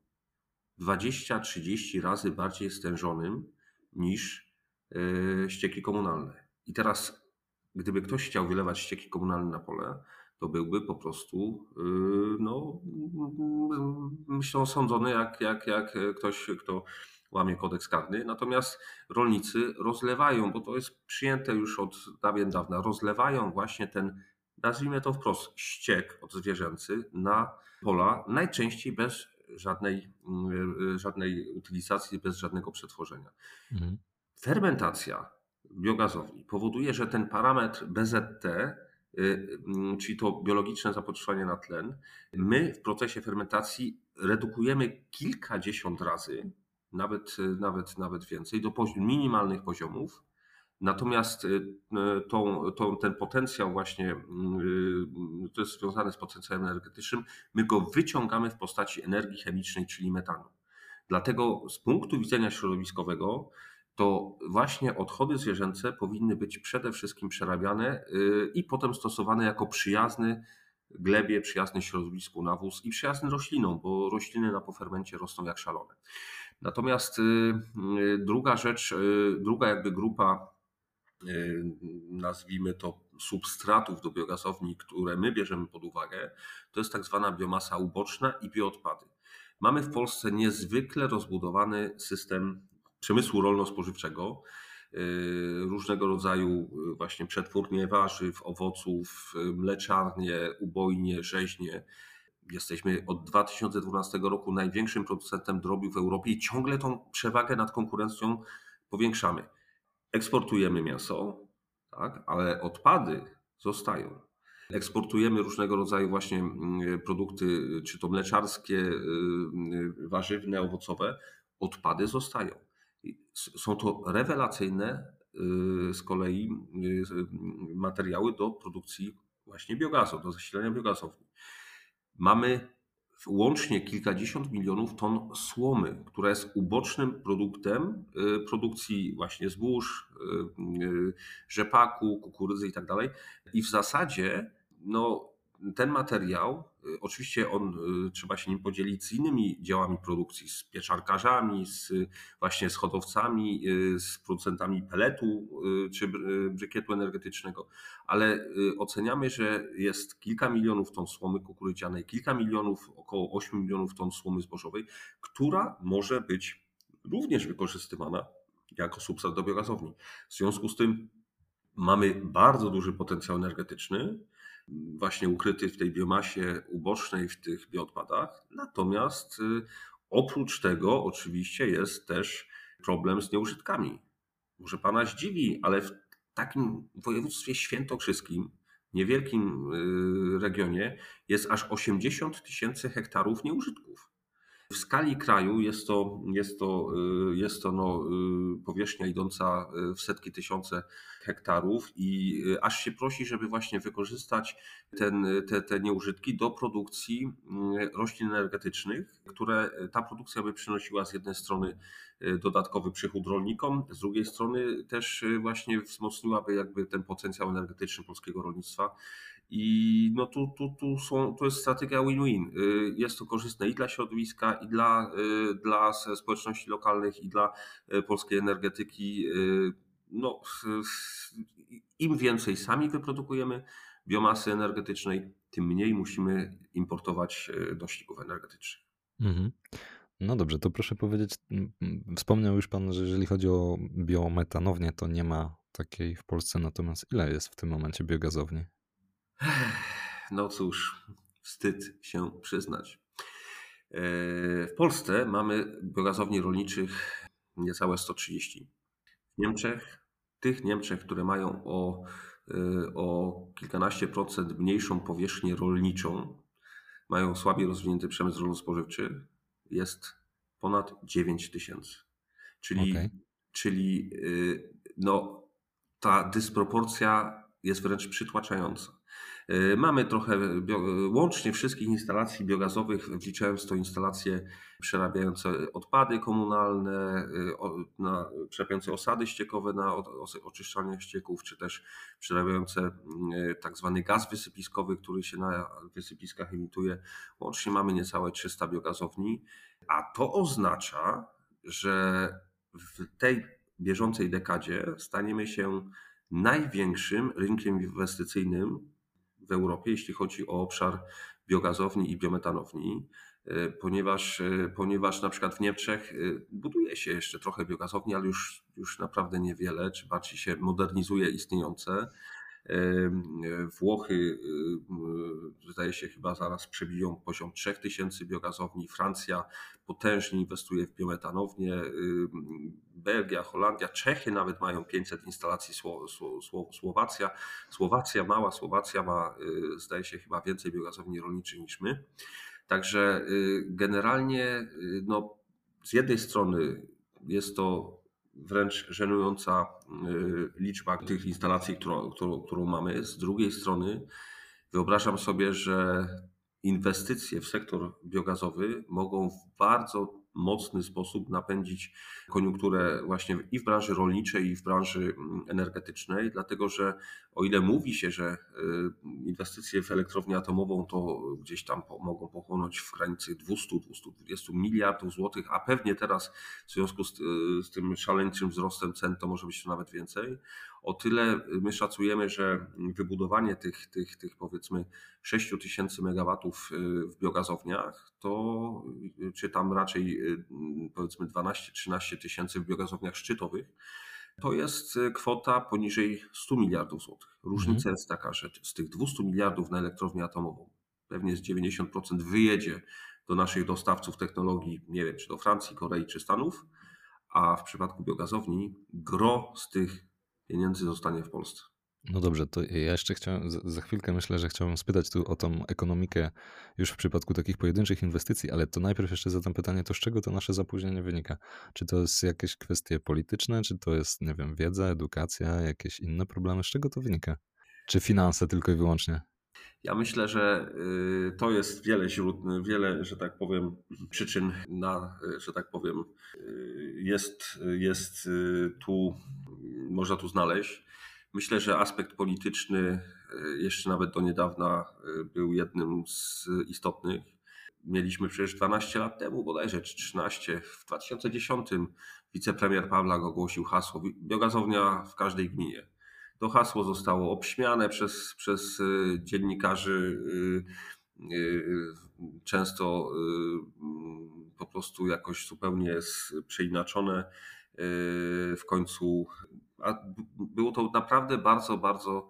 20-30 razy bardziej stężonym niż ścieki komunalne. I teraz, gdyby ktoś chciał wylewać ścieki komunalne na pole, to byłby po prostu no, myślą sądzony jak, jak, jak ktoś, kto łamie kodeks karny. Natomiast rolnicy rozlewają, bo to jest przyjęte już od dawien dawna, rozlewają właśnie ten, nazwijmy to wprost, ściek odzwierzęcy na pola, najczęściej bez żadnej, mm, żadnej utylizacji, bez żadnego przetworzenia. Mhm. Fermentacja biogazowni powoduje, że ten parametr BZT, y, mm, czyli to biologiczne zapotrzebowanie na tlen, my w procesie fermentacji redukujemy kilkadziesiąt razy nawet, nawet, nawet więcej, do minimalnych poziomów. Natomiast y, y, tą, tą, ten potencjał właśnie, y, to jest związane z potencjałem energetycznym, my go wyciągamy w postaci energii chemicznej, czyli metanu. Dlatego z punktu widzenia środowiskowego to właśnie odchody zwierzęce powinny być przede wszystkim przerabiane i potem stosowane jako przyjazny glebie, przyjazny środowisku nawóz i przyjazny roślinom, bo rośliny na pofermencie rosną jak szalone. Natomiast druga rzecz, druga jakby grupa, nazwijmy to substratów do biogazowni, które my bierzemy pod uwagę, to jest tak zwana biomasa uboczna i bioodpady. Mamy w Polsce niezwykle rozbudowany system przemysłu rolno-spożywczego, różnego rodzaju właśnie przetwórnie warzyw, owoców, mleczarnie, ubojnie, rzeźnie jesteśmy od 2012 roku największym producentem drobiu w Europie i ciągle tą przewagę nad konkurencją powiększamy. Eksportujemy mięso, tak, ale odpady zostają. Eksportujemy różnego rodzaju właśnie mm, produkty, czy to mleczarskie, y, y, warzywne, owocowe. Odpady zostają. Są to rewelacyjne y, z kolei materiały do produkcji właśnie biogazu, do zasilania biogazowni. Mamy łącznie kilkadziesiąt milionów ton słomy, która jest ubocznym produktem y, produkcji właśnie zbóż, y, y, rzepaku, kukurydzy i tak. I w zasadzie no, ten materiał, oczywiście on, y, trzeba się nim podzielić z innymi działami produkcji, z pieczarkarzami, z właśnie z hodowcami, y, z producentami peletu czy brykietu energetycznego, ale oceniamy, że jest kilka milionów ton słomy kukurydzianej, kilka milionów, około 8 milionów ton słomy zbożowej, która może być również wykorzystywana jako substrat do biogazowni. W związku z tym mamy bardzo duży potencjał energetyczny, właśnie ukryty w tej biomasie ubocznej, w tych bioodpadach. Natomiast y, oprócz tego oczywiście jest też problem z nieużytkami. Może Pana zdziwi, ale w takim województwie świętokrzyskim, niewielkim y, regionie, jest aż 80 tysięcy hektarów nieużytków. W skali kraju jest to, jest to, y, jest to no, y, powierzchnia idąca y, w setki tysiące hektarów i aż się prosi, żeby właśnie wykorzystać ten, te, te nieużytki do produkcji roślin energetycznych, które ta produkcja by przynosiła z jednej strony dodatkowy przychód rolnikom, z drugiej strony też właśnie wzmocniłaby jakby ten potencjał energetyczny polskiego rolnictwa i no tu, tu, tu, są, to jest strategia win-win. Y, jest to korzystne i dla środowiska, i dla, y, dla społeczności lokalnych, i dla y, polskiej energetyki. No, Im więcej sami wyprodukujemy biomasy energetycznej, tym mniej musimy importować nośników energetycznych. Mhm. No dobrze, to proszę powiedzieć, wspomniał już Pan, że jeżeli chodzi o biometanownię, to nie ma takiej w Polsce, natomiast ile jest w tym momencie biogazowni? No cóż, wstyd się przyznać. E, w Polsce mamy biogazowni rolniczych niecałe 130. W Niemczech, tych Niemczech, które mają o, e, o kilkanaście procent mniejszą powierzchnię rolniczą, mają słabiej rozwinięty przemysł rolno-spożywczy, jest ponad 9 tysięcy. Czyli, okay. czyli e, no, ta dysproporcja jest wręcz przytłaczająca. E, mamy trochę łącznie wszystkich instalacji biogazowych, wliczając to instalacje przerabiające odpady komunalne, e, na, przerabiające osady ściekowe na oczyszczanie ścieków, czy też przerabiające e, tak zwany gaz wysypiskowy, który się na wysypiskach emituje. Łącznie mamy niecałe 300 biogazowni, a to oznacza, że w tej bieżącej dekadzie staniemy się największym rynkiem inwestycyjnym w Europie, jeśli chodzi o obszar biogazowni i biometanowni, e, ponieważ, e, ponieważ na przykład w Niemczech e, buduje się jeszcze trochę biogazowni, ale już, już naprawdę niewiele, czy bardziej się modernizuje istniejące. Włochy, zdaje się, chyba zaraz przebiją poziom 3000 biogazowni. Francja potężnie inwestuje w biometanownię. Y, Belgia, Holandia, Czechy nawet mają 500 instalacji. Słowacja, Słowacja, mała Słowacja ma, y, zdaje się, chyba więcej biogazowni rolniczych niż my. Także generalnie, no, z jednej strony jest to wręcz żenująca y, liczba tych instalacji, którą, którą, którą mamy. Z drugiej strony wyobrażam sobie, że inwestycje w sektor biogazowy mogą w bardzo mocny sposób napędzić koniunkturę właśnie i w branży rolniczej, i w branży mm, energetycznej, dlatego że o ile mówi się, że y, inwestycje w elektrownię atomową to gdzieś tam mogą pochłonąć w granicy 200-220 miliardów złotych, a pewnie teraz w związku y, z tym szaleńczym wzrostem cen to może być to nawet więcej, o tyle my szacujemy, że wybudowanie tych, tych, tych powiedzmy 6 tysięcy megawatów y, w biogazowniach, to czy tam raczej powiedzmy 12-13 tysięcy w biogazowniach szczytowych, to jest y, kwota poniżej 100 miliardów złotych. Różnica mhm. jest taka, że z tych 200 miliardów na elektrownię atomową pewnie z 90% wyjedzie do naszych dostawców technologii, nie wiem, czy do Francji, Korei, czy Stanów, a w przypadku biogazowni gro z tych pieniędzy zostanie w Polsce. No dobrze, to ja jeszcze chciałem, za chwilkę myślę, że chciałbym spytać tu o tą ekonomikę już w przypadku takich pojedynczych inwestycji, ale to najpierw jeszcze zadam pytanie, to z czego to nasze zapóźnienie wynika? Czy to jest jakieś kwestie polityczne, czy to jest, nie wiem, wiedza, edukacja, jakieś inne problemy? Z czego to wynika? Czy finanse tylko i wyłącznie? Ja myślę, że y, to jest wiele źródeł, wiele, że tak powiem, przyczyn na, że tak powiem, y, jest, jest tu, można tu znaleźć. Myślę, że aspekt polityczny jeszcze nawet do niedawna był jednym z istotnych. Mieliśmy przecież 12 lat temu, bodajże czy 13, w 2010 wicepremier Pawlak ogłosił hasło biogazownia w każdej gminie. To hasło zostało obśmiane przez, przez e, dziennikarzy, często po prostu jakoś zupełnie przeinaczone. W końcu a było to naprawdę bardzo, bardzo,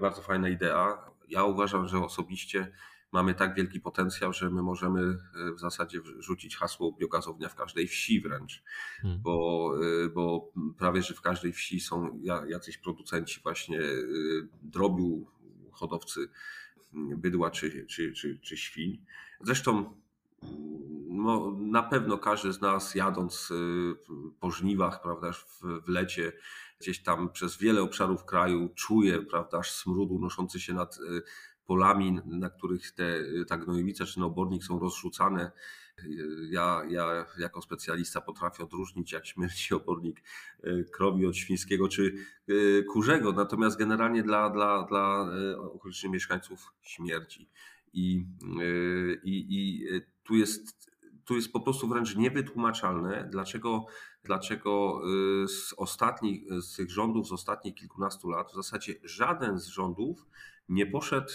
bardzo fajna idea. Ja uważam, że osobiście mamy tak wielki potencjał, że my możemy e, w zasadzie rzucić hasło biogazownia w każdej wsi wręcz, hmm. bo, e, bo prawie, że w każdej wsi są jacyś producenci właśnie drobiu, hodowcy bydła czy, czy, czy, czy świń. Zresztą no, na pewno każdy z nas jadąc po żniwach, prawda, w, w lecie, gdzieś tam przez wiele obszarów kraju czuje, prawda, smród unoszący się nad polami, na których te, ta gnojowica czy obornik są rozrzucane. Ja, ja jako specjalista potrafię odróżnić, jak śmierci [LAUGHS] obornik krowi od świńskiego czy kurzego, natomiast generalnie dla, dla, dla okolicznych mieszkańców śmierci. I, i, i tu jest, tu jest po prostu wręcz niewytłumaczalne, dlaczego, dlaczego z ostatnich, z tych rządów z ostatnich kilkunastu lat w zasadzie żaden z rządów nie poszedł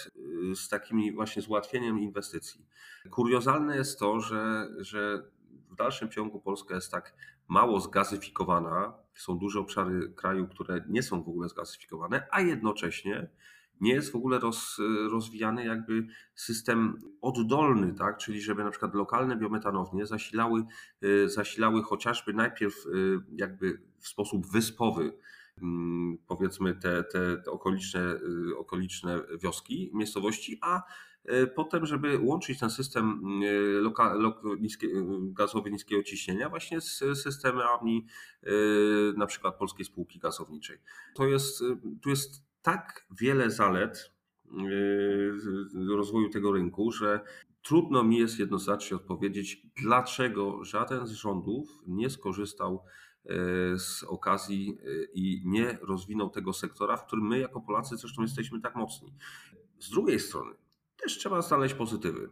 y, z takimi właśnie załatwieniem inwestycji. Kuriozalne jest to, że, że w dalszym ciągu Polska jest tak mało zgazyfikowana. Są duże obszary kraju, które nie są w ogóle zgazyfikowane, a jednocześnie nie jest w ogóle roz, rozwijany jakby system oddolny, tak? czyli żeby na przykład lokalne biometanownie zasilały, y, zasilały chociażby najpierw y, jakby w sposób wyspowy powiedzmy te, te, okoliczne, y, okoliczne wioski, miejscowości, a potem, żeby łączyć ten system loka, lok, niskie, gazowy niskiego ciśnienia właśnie z systemami na przykład Polskiej Spółki Gazowniczej. To jest, tu jest tak wiele zalet rozwoju tego rynku, że trudno mi jest jednoznacznie odpowiedzieć, dlaczego żaden z rządów nie skorzystał z okazji yy, i nie rozwinął tego sektora, w którym my jako Polacy zresztą jesteśmy tak mocni. Z drugiej strony też trzeba znaleźć pozytywy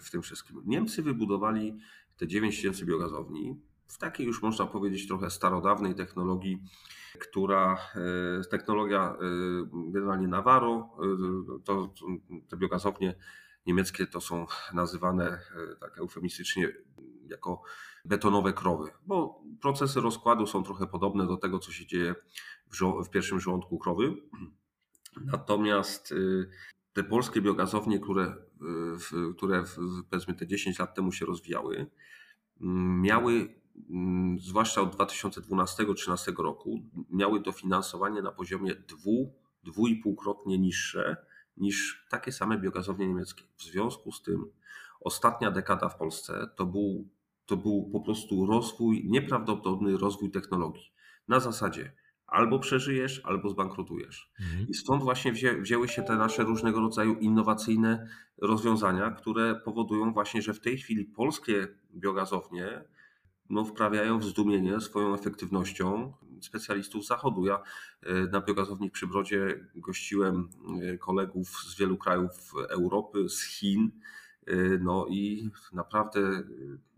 w tym wszystkim. Niemcy wybudowali te 9 tysięcy biogazowni w takiej już można powiedzieć trochę starodawnej technologii, która technologia generalnie Navarro, to te biogazownie niemieckie to są nazywane tak eufemistycznie jako betonowe krowy, bo procesy rozkładu są trochę podobne do tego, co się dzieje w, w pierwszym żołądku krowy. Natomiast y, te polskie biogazownie, które, y, które powiedzmy te 10 lat temu się rozwijały, mm, miały, mm, zwłaszcza od 2012-2013 roku, miały dofinansowanie na poziomie 2-2,5-krotnie niższe niż takie same biogazownie niemieckie. W związku z tym ostatnia dekada w Polsce to był, to był po prostu rozwój, nieprawdopodobny rozwój technologii. Na zasadzie albo przeżyjesz, albo zbankrutujesz. Mhm. I stąd właśnie wzię, wzięły się te nasze różnego rodzaju innowacyjne rozwiązania, które powodują właśnie, że w tej chwili polskie biogazownie no, wprawiają w zdumienie swoją efektywnością specjalistów z zachodu. Ja e, na biogazowni w Przybrodzie gościłem e, kolegów z wielu krajów Europy, z Chin, no i naprawdę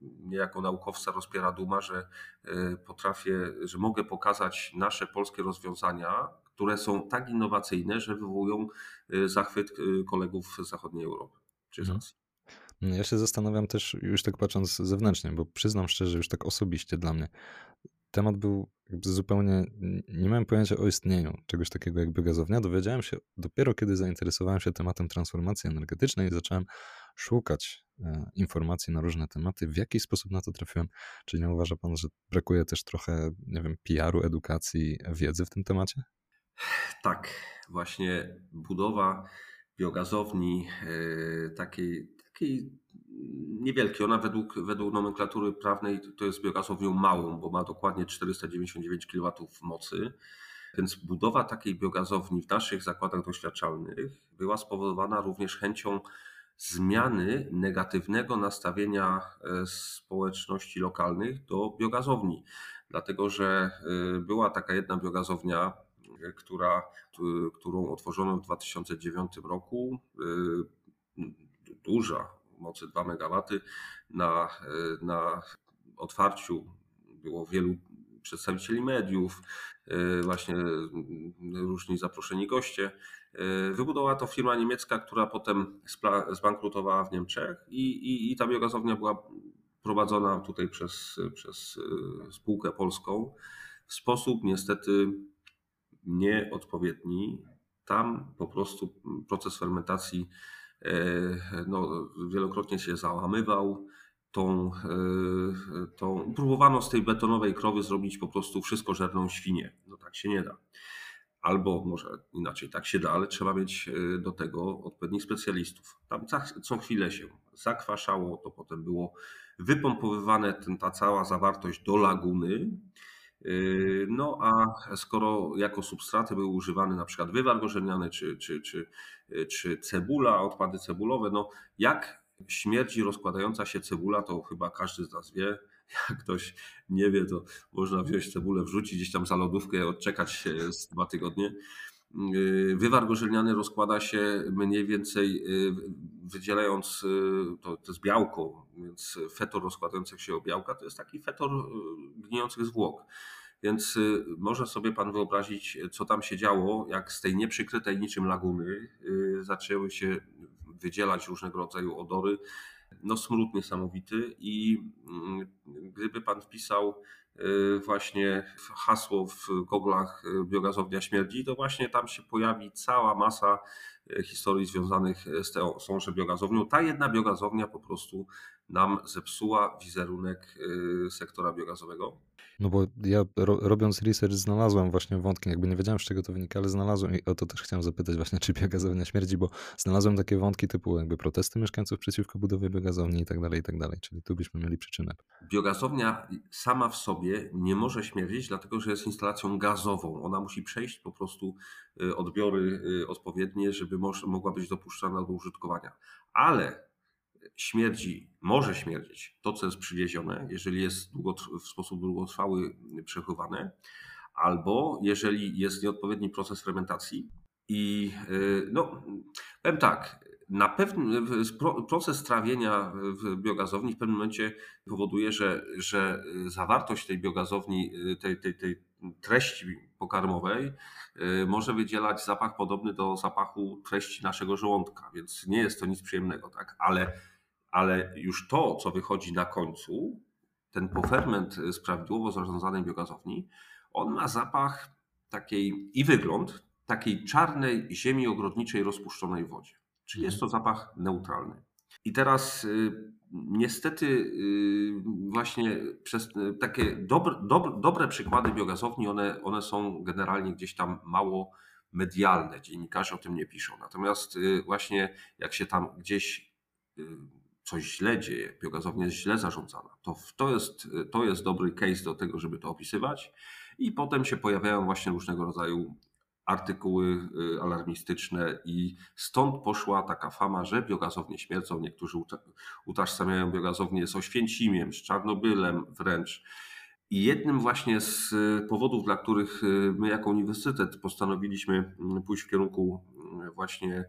mnie y, jako naukowca rozpiera duma, że y, potrafię, że mogę pokazać nasze polskie rozwiązania, które są tak innowacyjne, że wywołują zachwyt kolegów z zachodniej Europy czy z mhm. Azji. Ja się zastanawiam też, już tak patrząc zewnętrznie, bo przyznam szczerze, już tak osobiście dla mnie, temat był zupełnie, nie miałem pojęcia o istnieniu czegoś takiego jak biogazownia. Dowiedziałem się dopiero, kiedy zainteresowałem się tematem transformacji energetycznej i zacząłem szukać e, informacji na różne tematy. W jaki sposób na to trafiłem? Czy nie uważa pan, że brakuje też trochę, nie wiem, PR-u, edukacji, wiedzy w tym temacie? Tak, właśnie budowa biogazowni e, takiej, takiej niewielkiej, ona według, według nomenklatury prawnej to jest biogazownią małą, bo ma dokładnie 499 kW mocy. Więc budowa takiej biogazowni w naszych zakładach doświadczalnych była spowodowana również chęcią zmiany negatywnego nastawienia e, społeczności lokalnych do biogazowni. Dlatego, że e, była taka jedna biogazownia, e, która, którą otworzono w 2009 roku, duża, mocy 2 MW. Na, na otwarciu było wielu przedstawicieli mediów, właśnie różni zaproszeni goście. E, wybudowała to firma niemiecka, która potem zbankrutowała w Niemczech i, i, i ta biogazownia była prowadzona tutaj przez, przez e, spółkę polską w sposób niestety nieodpowiedni. Tam po prostu proces fermentacji e, no, wielokrotnie się załamywał. Tą, tą, próbowano z tej betonowej krowy zrobić po prostu wszystko żerną świnię. No tak się nie da albo może inaczej, tak się da, ale trzeba mieć e, do tego odpowiednich specjalistów. Tam co chwilę się zakwaszało, to potem było wypompowywane ten, ta cała zawartość do laguny. E, no a skoro jako substraty były używane na przykład wywar gorzelniany czy, czy, czy, e, czy cebula, odpady cebulowe, no jak śmierdzi rozkładająca się cebula, to chyba każdy z nas wie, [LAUGHS] jak ktoś nie wie, to można wziąć cebulę, wrzucić gdzieś tam za lodówkę, odczekać z dwa tygodnie. Yy, wywar gorzelniany rozkłada się mniej więcej yy, wydzielając, yy, to, to jest białko, więc fetor rozkładających się o białka to jest taki fetor gnijących zwłok. Więc może sobie pan wyobrazić, co tam się działo, jak z tej nieprzykrytej niczym laguny zaczęły się wydzielać różnego rodzaju odory, no smród niesamowity i mm, gdyby pan wpisał y, właśnie hasło w goglach y, biogazownia śmierdzi, to właśnie tam się pojawi cała masa y, historii związanych z tąże biogazownią. Ta jedna biogazownia po prostu nam zepsuła wizerunek sektora biogazowego. No bo ja ro, robiąc research znalazłem właśnie wątki, jakby nie wiedziałem z czego to wynika, ale znalazłem i o to też chciałem zapytać właśnie, [LAUGHS] czy biogazownia śmierdzi, bo znalazłem takie wątki typu jakby protesty mieszkańców przeciwko budowie biogazowni i tak dalej, i tak dalej, czyli tu byśmy mieli przyczynę. Biogazownia sama w sobie nie może śmierdzić, dlatego że jest instalacją gazową. Ona musi przejść po prostu y, odbiory y, odpowiednie, żeby mogła być dopuszczana do użytkowania. Ale śmierdzi, może śmierdzić to, co jest przywiezione, jeżeli jest w sposób długotrwały przechowywane, albo jeżeli jest nieodpowiedni proces fermentacji. I y, no, powiem tak, na pewno proces trawienia w biogazowni w pewnym momencie powoduje, że, że zawartość tej biogazowni, tej, tej, tej treści pokarmowej może wydzielać zapach podobny do zapachu treści naszego żołądka, więc nie jest to nic przyjemnego, tak? Ale, ale już to, co wychodzi na końcu, ten poferment z prawidłowo zarządzanej biogazowni, on ma zapach takiej i wygląd takiej czarnej ziemi ogrodniczej rozpuszczonej w wodzie. Czyli jest to zapach neutralny. I teraz y, niestety y, właśnie przez takie dobre, dobre, dobre przykłady biogazowni, one, one są generalnie gdzieś tam mało medialne. Dziennikarze o tym nie piszą. Natomiast właśnie jak się tam gdzieś coś źle dzieje, biogazownia jest źle zarządzana, to, to, jest, to jest dobry case do tego, żeby to opisywać. I potem się pojawiają właśnie różnego rodzaju artykuły y, alarmistyczne i stąd poszła taka fama, że biogazownie śmierdzą. Niektórzy utożsamiają biogazownię z Oświęcimiem, z Czarnobylem wręcz. I jednym właśnie z powodów, dla których y, my jako uniwersytet postanowiliśmy mm, pójść w kierunku właśnie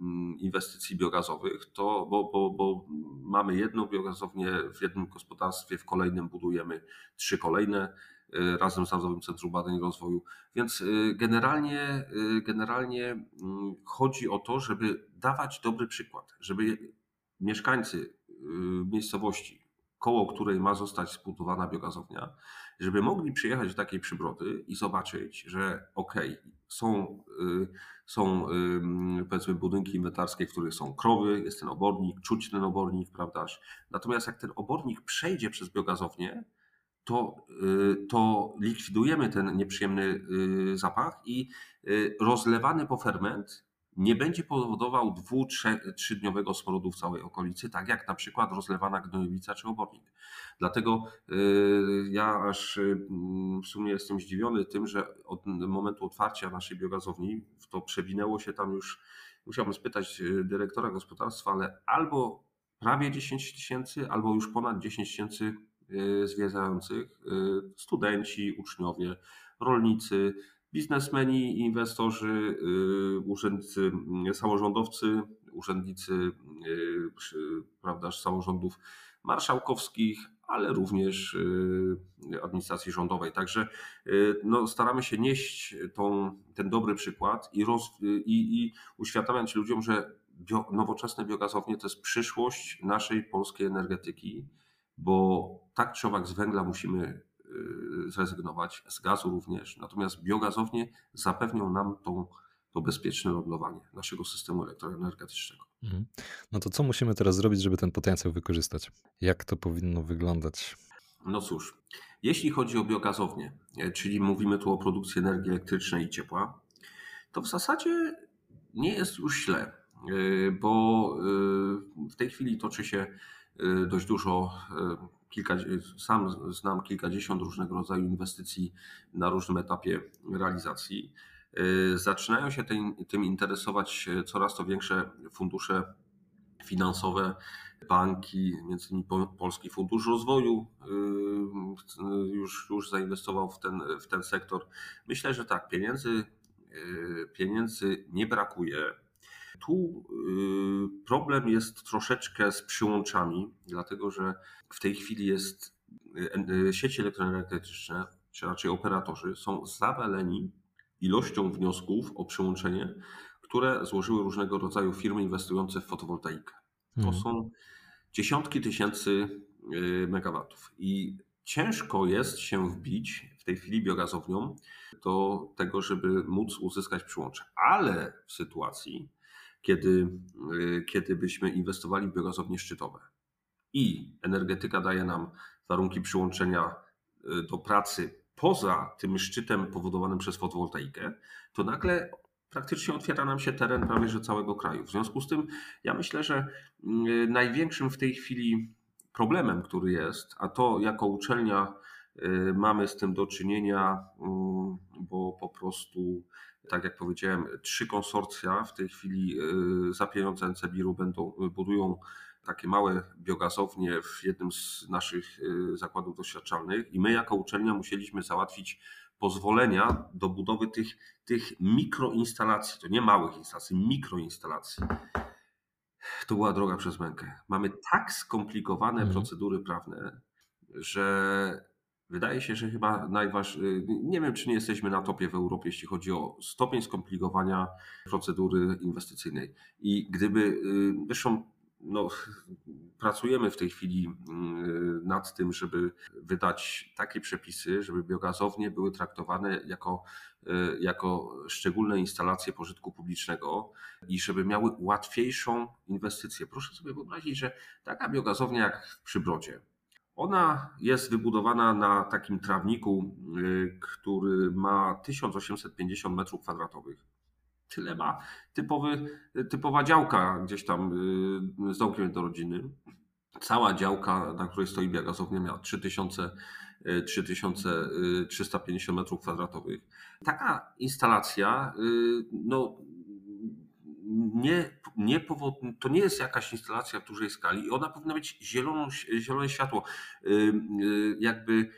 mm, inwestycji biogazowych, to bo, bo, bo mamy jedną biogazownię w jednym gospodarstwie, w kolejnym budujemy trzy kolejne Y, razem z Narodowym Centrum Badań i Rozwoju. Więc y, generalnie, y, generalnie mm, chodzi o to, żeby dawać dobry przykład, żeby mieszkańcy miejscowości, koło której ma zostać zbudowana biogazownia, żeby mogli przyjechać do takiej przybrody i zobaczyć, że okej, okay, są, są powiedzmy budynki inwentarskie, w których są krowy, jest ten obornik, czuć ten obornik, prawdaż? Natomiast jak ten obornik przejdzie przez biogazownię, to, y, to likwidujemy ten nieprzyjemny y, zapach i y, rozlewany poferment nie będzie powodował dwu, trzydniowego smrodu w całej okolicy, tak jak na przykład rozlewana gnojowica czy obornik. Dlatego ja aż w sumie jestem zdziwiony tym, że od momentu otwarcia naszej biogazowni to przewinęło się tam już, musiałbym spytać dyrektora gospodarstwa, ale albo prawie 10 tysięcy, albo już ponad 10 tysięcy Y, zwiedzających y, studenci, uczniowie, rolnicy, biznesmeni, inwestorzy, y, urzędnicy, samorządowcy, urzędnicy prawda, samorządów marszałkowskich, ale również administracji rządowej. Także no, staramy się nieść tą, ten dobry przykład i, roz, i, i uświadamiać ludziom, że bio, nowoczesne biogazownie to jest przyszłość naszej polskiej energetyki bo tak czy owak z węgla musimy y, zrezygnować, z gazu również, natomiast biogazownie zapewnią nam tą, to bezpieczne lądowanie naszego systemu elektroenergetycznego. Mhm. No to co musimy teraz zrobić, żeby ten potencjał wykorzystać? Jak to powinno wyglądać? No cóż, jeśli chodzi o biogazownię, e, czyli mówimy tu o produkcji energii elektrycznej i ciepła, to w zasadzie nie jest już źle, e, bo e, w tej chwili toczy się Y, dość dużo, y, kilka, sam znam kilkadziesiąt różnego rodzaju inwestycji na różnym etapie realizacji. Y, zaczynają się tym, interesować coraz to większe fundusze finansowe, banki, między innymi Polski Fundusz Rozwoju już, już zainwestował w ten, w ten sektor. Myślę, że tak, pieniędzy, pieniędzy nie brakuje. Tu y, problem jest troszeczkę z przyłączami, dlatego że w tej chwili jest y, y, sieci elektroenergetyczne, czy raczej operatorzy, są zawaleni ilością wniosków o przyłączenie, które złożyły różnego rodzaju firmy inwestujące w fotowoltaikę. To hmm. są dziesiątki tysięcy megawatów i ciężko jest się wbić w tej chwili biogazownią do tego, żeby móc uzyskać przyłącze. Ale w sytuacji, kiedy, y, kiedy byśmy inwestowali w biogazownie szczytowe i energetyka daje nam warunki przyłączenia y, do pracy poza tym szczytem powodowanym przez fotowoltaikę, to nagle praktycznie otwiera nam się teren prawie że całego kraju. W związku z tym ja myślę, że y, największym w tej chwili problemem, który jest, a to jako uczelnia mamy z tym do czynienia, mm, bo po prostu tak jak powiedziałem, trzy konsorcja w tej chwili y, za pieniądze NCBIR-u będą, y, budują takie małe biogazownie w jednym z naszych y, zakładów doświadczalnych i my jako uczelnia musieliśmy załatwić pozwolenia do budowy tych, tych mikroinstalacji, to nie małych instalacji, mikroinstalacji. to była droga przez mękę. Mamy tak skomplikowane mhm. procedury prawne, że wydaje się, że chyba najważniejsze, nie wiem czy nie jesteśmy na topie w Europie, jeśli chodzi o stopień skomplikowania procedury inwestycyjnej. I gdyby, y, zresztą no, pracujemy w tej chwili y, nad tym, żeby wydać takie przepisy, żeby biogazownie były traktowane jako, y, jako szczególne instalacje pożytku publicznego i żeby miały łatwiejszą inwestycję. Proszę sobie wyobrazić, że taka biogazownia jak przy Brodzie, ona jest wybudowana na takim trawniku, y, który ma 1850 metrów kwadratowych. Tyle ma typowy, typowa działka gdzieś tam y, z domkiem do rodziny. Cała działka, na której stoi biogazownia, miała 3000 3350 y, metrów kwadratowych. Taka instalacja no, nie, nie powod, to nie jest jakaś instalacja w dużej skali i ona powinna mieć zieloną, zielone światło. Jakby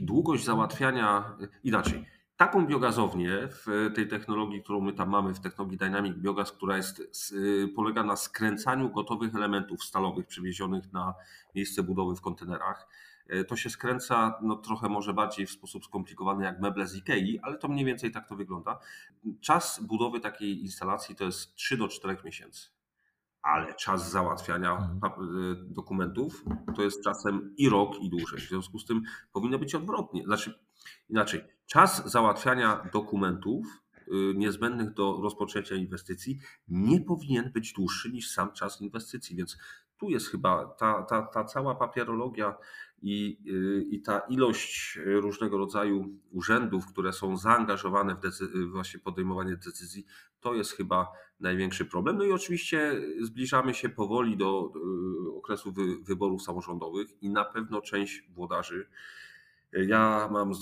długość załatwiania inaczej. Taką biogazownię w tej technologii, którą my tam mamy, w technologii Dynamic Biogaz, która jest, polega na skręcaniu gotowych elementów stalowych przywiezionych na miejsce budowy w kontenerach to się skręca no, trochę może bardziej w sposób skomplikowany jak meble z Ikei, ale to mniej więcej tak to wygląda. Czas budowy takiej instalacji to jest 3 do 4 miesięcy. Ale czas załatwiania mhm. e, dokumentów to jest czasem i rok, i dłużej. W związku z tym powinno być odwrotnie. Znaczy, inaczej, czas załatwiania dokumentów Y, niezbędnych do rozpoczęcia inwestycji nie powinien być dłuższy niż sam czas inwestycji. Więc tu jest chyba ta, ta, ta cała papierologia i, y, i ta ilość różnego rodzaju urzędów, które są zaangażowane w decy- właśnie podejmowanie decyzji, to jest chyba największy problem. No i oczywiście zbliżamy się powoli do y, okresu wy- wyborów samorządowych i na pewno część włodarzy ja mam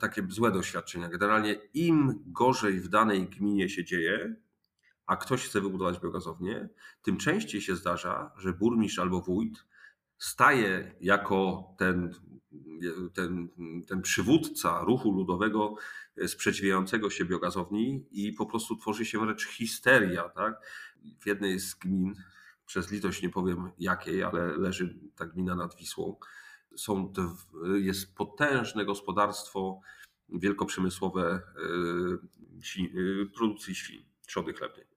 takie złe doświadczenia. Generalnie im gorzej w danej gminie się dzieje, a ktoś chce wybudować biogazownię, tym częściej się zdarza, że burmistrz albo wójt staje jako ten, ten, ten przywódca ruchu ludowego sprzeciwiającego się biogazowni i po prostu tworzy się wręcz histeria. Tak? W jednej z gmin, przez litość nie powiem jakiej, ale leży ta gmina nad Wisłą, są jest potężne gospodarstwo wielkoprzemysłowe e, e, produkcji świń, trzody chlebnej.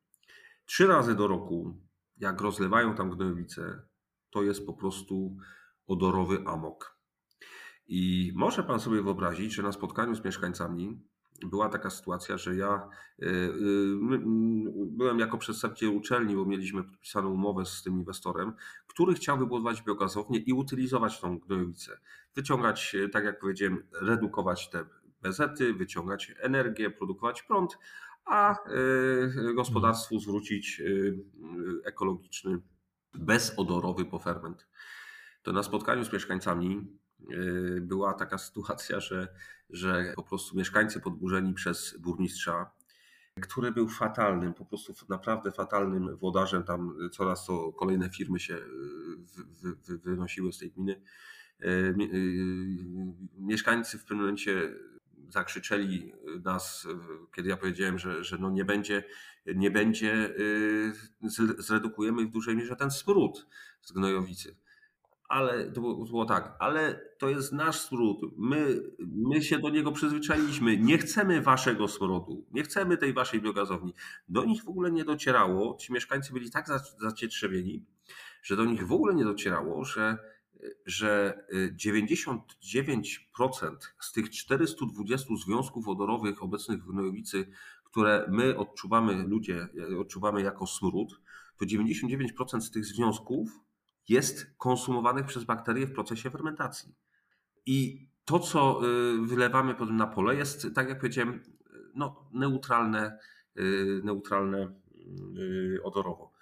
Trzy razy do roku, jak rozlewają tam gnojowice, to jest po prostu odorowy amok. I może pan sobie wyobrazić, że na spotkaniu z mieszkańcami była taka sytuacja, że ja e, byłem jako przedstawiciel uczelni, bo mieliśmy podpisaną umowę z tym inwestorem, który chciał wybudować biogazownię i utylizować tą gnojowicę. Wyciągać, e, tak jak powiedziałem, redukować te bezety, wyciągać energię, produkować prąd, a e, gospodarstwu zwrócić ekologiczny, bezodorowy poferment. To na spotkaniu z mieszkańcami była taka [LAUGHS] sytuacja, że że po prostu mieszkańcy podburzeni przez burmistrza, który był fatalnym, po prostu naprawdę fatalnym włodarzem. Tam coraz to kolejne firmy się wy, wy, wynosiły z tej gminy. Mieszkańcy w pewnym momencie zakrzyczeli nas, kiedy ja powiedziałem, że, że no nie będzie, nie będzie, e, zredukujemy w dużej mierze ten smród z gnojowicy ale to było, tak, ale to jest nasz smród. My, my się do niego przyzwyczailiśmy. Nie chcemy waszego smrodu, nie chcemy tej waszej biogazowni. Do nich w ogóle nie docierało. Ci mieszkańcy byli tak zacietrzewieni, że do nich w ogóle nie docierało, że, że 99% z tych 420 związków wodorowych obecnych w Gnojowicy, które my odczuwamy, ludzie odczuwamy jako smród, to 99% z tych związków jest konsumowanych przez bakterie w procesie fermentacji. I to, co y, wylewamy potem na pole, jest, tak jak powiedziałem, no, neutralne, y, neutralne y, odorowo.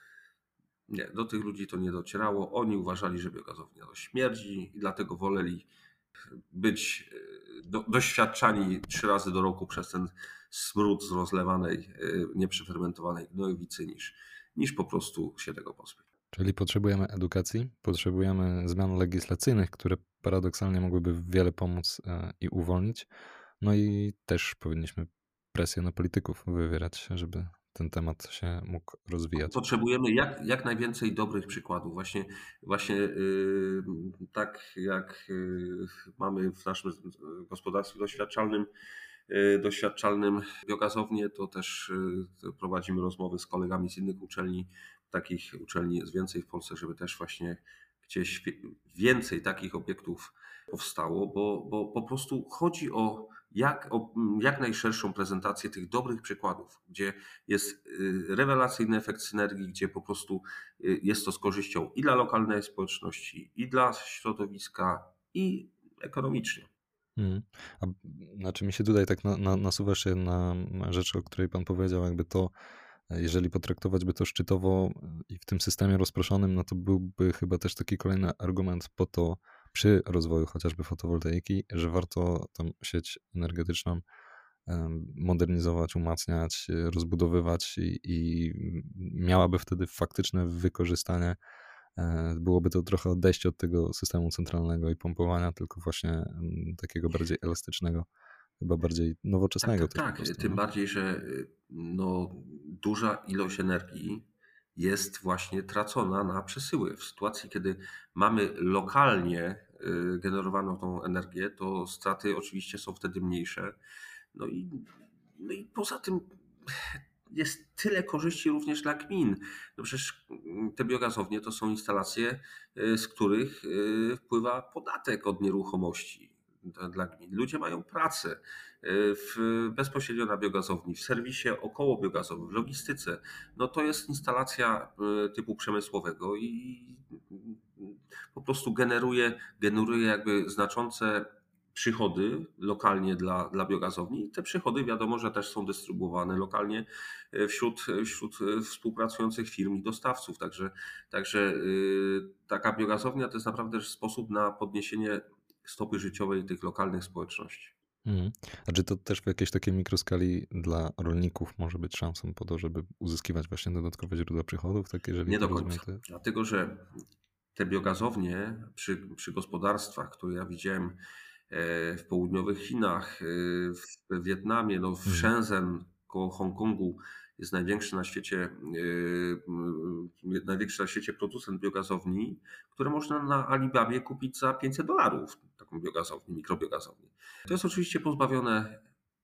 Nie, do tych ludzi to nie docierało. Oni uważali, że biogazownia to śmierdzi i dlatego woleli być do, doświadczani trzy razy do roku przez ten smród z rozlewanej, nieprzefermentowanej gnojowicy niż, niż po prostu się tego pozbyć. Czyli potrzebujemy edukacji, potrzebujemy zmian legislacyjnych, które paradoksalnie mogłyby wiele pomóc e, i uwolnić. No i też powinniśmy presję na polityków wywierać, żeby ten temat się mógł rozwijać. Potrzebujemy jak, jak najwięcej dobrych przykładów. Właśnie, właśnie yy, tak jak yy, mamy w naszym gospodarstwie doświadczalnym, yy, doświadczalnym biogazownię, to też yy, prowadzimy rozmowy z kolegami z innych uczelni. Takich uczelni jest więcej w Polsce, żeby też właśnie gdzieś więcej takich obiektów powstało, bo, bo po prostu chodzi o jak, jak najszerszą prezentację tych dobrych przykładów, gdzie jest y, rewelacyjny efekt synergii, gdzie po prostu y, jest to z korzyścią i dla lokalnej społeczności, i dla środowiska, i ekonomicznie. Hmm. A, znaczy mi się tutaj tak na, na, nasuwa się na rzecz, o której pan powiedział, jakby to, jeżeli potraktować by to szczytowo i w tym systemie rozproszonym, no to byłby chyba też taki kolejny argument po to, przy rozwoju chociażby fotowoltaiki, że warto tą sieć energetyczną modernizować, umacniać, rozbudowywać i, i miałaby wtedy faktyczne wykorzystanie. E, byłoby to trochę odejście od tego systemu centralnego i pompowania, tylko właśnie takiego bardziej elastycznego, chyba bardziej nowoczesnego. Tak, tak, tak. tym no. bardziej, że y, no, duża ilość energii jest właśnie tracona na przesyły. W sytuacji, kiedy mamy lokalnie y, generowaną tą energię, to straty oczywiście są wtedy mniejsze. No i, no i poza tym jest tyle korzyści również dla gmin. No przecież te biogazownie to są instalacje, y, z których y, wpływa podatek od nieruchomości dla gmin. Ludzie mają pracę w, bezpośrednio na biogazowni, w serwisie około biogazowym, w logistyce. No to jest instalacja e, typu przemysłowego i po prostu generuje, generuje jakby znaczące przychody lokalnie dla, dla biogazowni. Te przychody wiadomo, że też są dystrybuowane lokalnie e, wśród, wśród współpracujących firm i dostawców. Także, także e, taka biogazownia to jest naprawdę sposób na podniesienie stopy życiowej tych lokalnych społeczności. Mhm. A czy to też w jakiejś takiej mikroskali dla rolników może być szansą po to, żeby uzyskiwać właśnie dodatkowe źródła przychodów? Tak, jeżeli Nie do końca. To... Dlatego, że te biogazownie przy, przy gospodarstwach, które ja widziałem e, w południowych Chinach, e, w Wietnamie, no w mhm. Shenzhen koło Hongkongu, jest największy na świecie, yy, największy na świecie producent biogazowni, które można na Alibabie kupić za 500 dolarów, taką biogazownię, mikrobiogazownię. To jest oczywiście pozbawione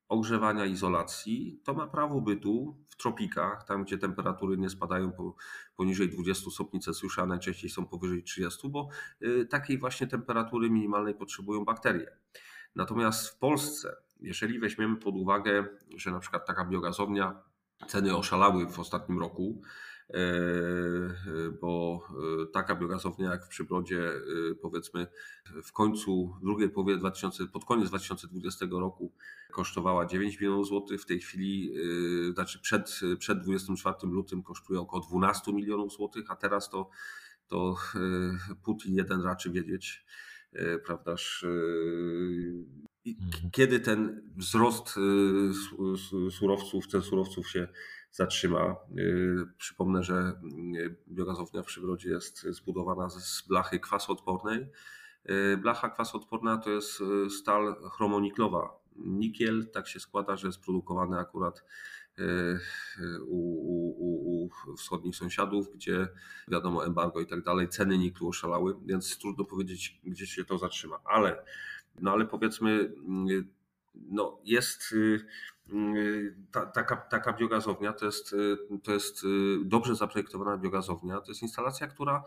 ogrzewania, izolacji. To ma prawo bytu w tropikach, tam gdzie temperatury nie spadają po, poniżej 20 stopni Celsjusza, a najczęściej są powyżej 30, bo yy, takiej właśnie temperatury minimalnej potrzebują bakterie. Natomiast w Polsce, jeżeli weźmiemy pod uwagę, że na przykład taka biogazownia Ceny oszalały w ostatnim roku, bo e, taka biogazownia jak w Przybrodzie, e, powiedzmy w końcu drugiej połowie 2000, pod koniec 2020 roku kosztowała 9 milionów złotych, w tej chwili, znaczy przed, przed 24 lutym kosztuje około 12 milionów złotych, a teraz to, to Putin jeden raczy wiedzieć, prawdaż Mhm. Kiedy ten wzrost surowców, cen surowców się zatrzyma? Y, przypomnę, że y, biogazownia w Przybrodzie jest zbudowana z blachy kwasoodpornej. Blacha kwasoodporna to jest stal chromoniklowa. Nikiel tak się składa, że jest produkowany akurat u, u, u, wschodnich sąsiadów, gdzie wiadomo embargo i tak dalej, ceny niklu oszalały, więc trudno powiedzieć, gdzie się to zatrzyma. Ale no ale powiedzmy, no jest y, y, ta, taka, taka biogazownia, to jest, y, to jest dobrze zaprojektowana biogazownia, to jest instalacja, która,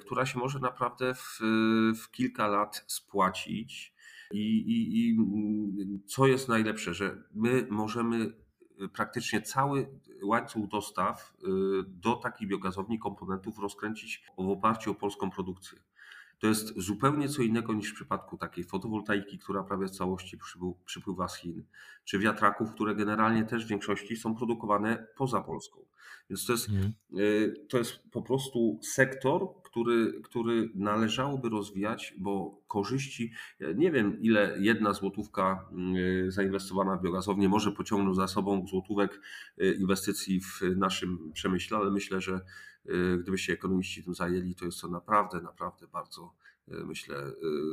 która się może naprawdę w, w kilka lat spłacić. I, i, I co jest najlepsze, że my możemy praktycznie cały łańcuch dostaw do takiej biogazowni komponentów rozkręcić w oparciu o polską produkcję. To jest zupełnie co innego niż w przypadku takiej fotowoltaiki, która prawie w całości przypływa z Chin, czy wiatraków, które generalnie też w większości są produkowane poza Polską. Więc to jest, mhm. y, to jest po prostu sektor, który, który należałoby rozwijać, bo korzyści, nie wiem ile jedna złotówka y, zainwestowana w biogazownię może pociągnąć za sobą złotówek inwestycji w naszym przemyśle, ale myślę, że gdyby się ekonomiści tym zajęli, to jest to naprawdę, naprawdę bardzo, myślę,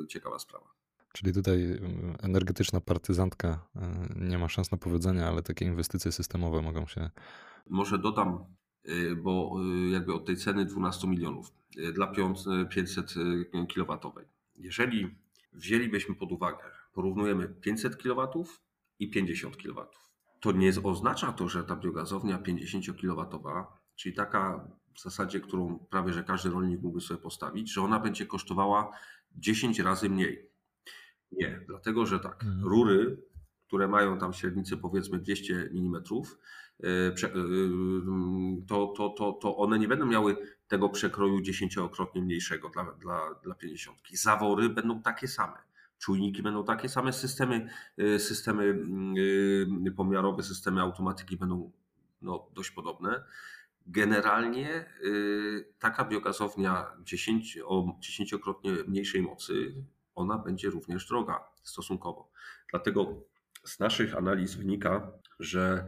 ciekawa sprawa. Czyli tutaj energetyczna partyzantka nie ma szans na powodzenia, ale takie inwestycje systemowe mogą się. Może dodam, bo jakby od tej ceny 12 milionów dla 500 kW. Jeżeli wzięlibyśmy pod uwagę, porównujemy 500 kW i 50 kW, to nie oznacza to, że ta biogazownia 50 kW, czyli taka w zasadzie, którą prawie że każdy rolnik mógłby sobie postawić, że ona będzie kosztowała 10 razy mniej. Nie, dlatego że tak, mhm. rury, które mają tam średnicę powiedzmy 200 mm, e, e, to, to, to, to one nie będą miały tego przekroju dziesięciokrotnie mniejszego dla, dla, dla 50. Zawory będą takie same. Czujniki będą takie same, systemy, e, systemy mm, pomiarowe, systemy automatyki będą no, dość podobne. Generalnie taka biogazownia 10, o dziesięciokrotnie mniejszej mocy ona będzie również droga stosunkowo. Dlatego z naszych analiz wynika, że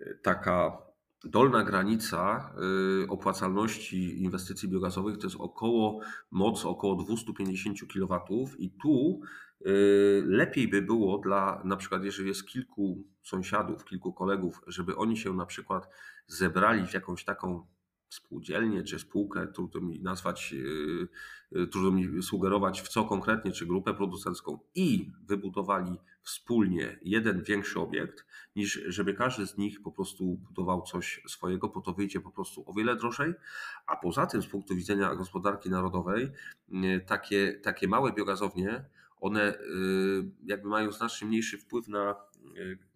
e, taka dolna granica e, opłacalności inwestycji biogazowych to jest około moc około 250 kW i tu e, lepiej by było dla na przykład jeżeli jest kilku sąsiadów, kilku kolegów, żeby oni się na przykład zebrali w jakąś taką spółdzielnię czy spółkę, trudno mi nazwać, e, e, trudno mi sugerować w co konkretnie, czy grupę producencką i wybudowali wspólnie jeden większy obiekt, niż żeby każdy z nich po prostu budował coś swojego, bo to wyjdzie po prostu o wiele drożej. A poza tym, z punktu widzenia gospodarki narodowej, e, takie, takie małe biogazownie, one jakby mają znacznie mniejszy wpływ na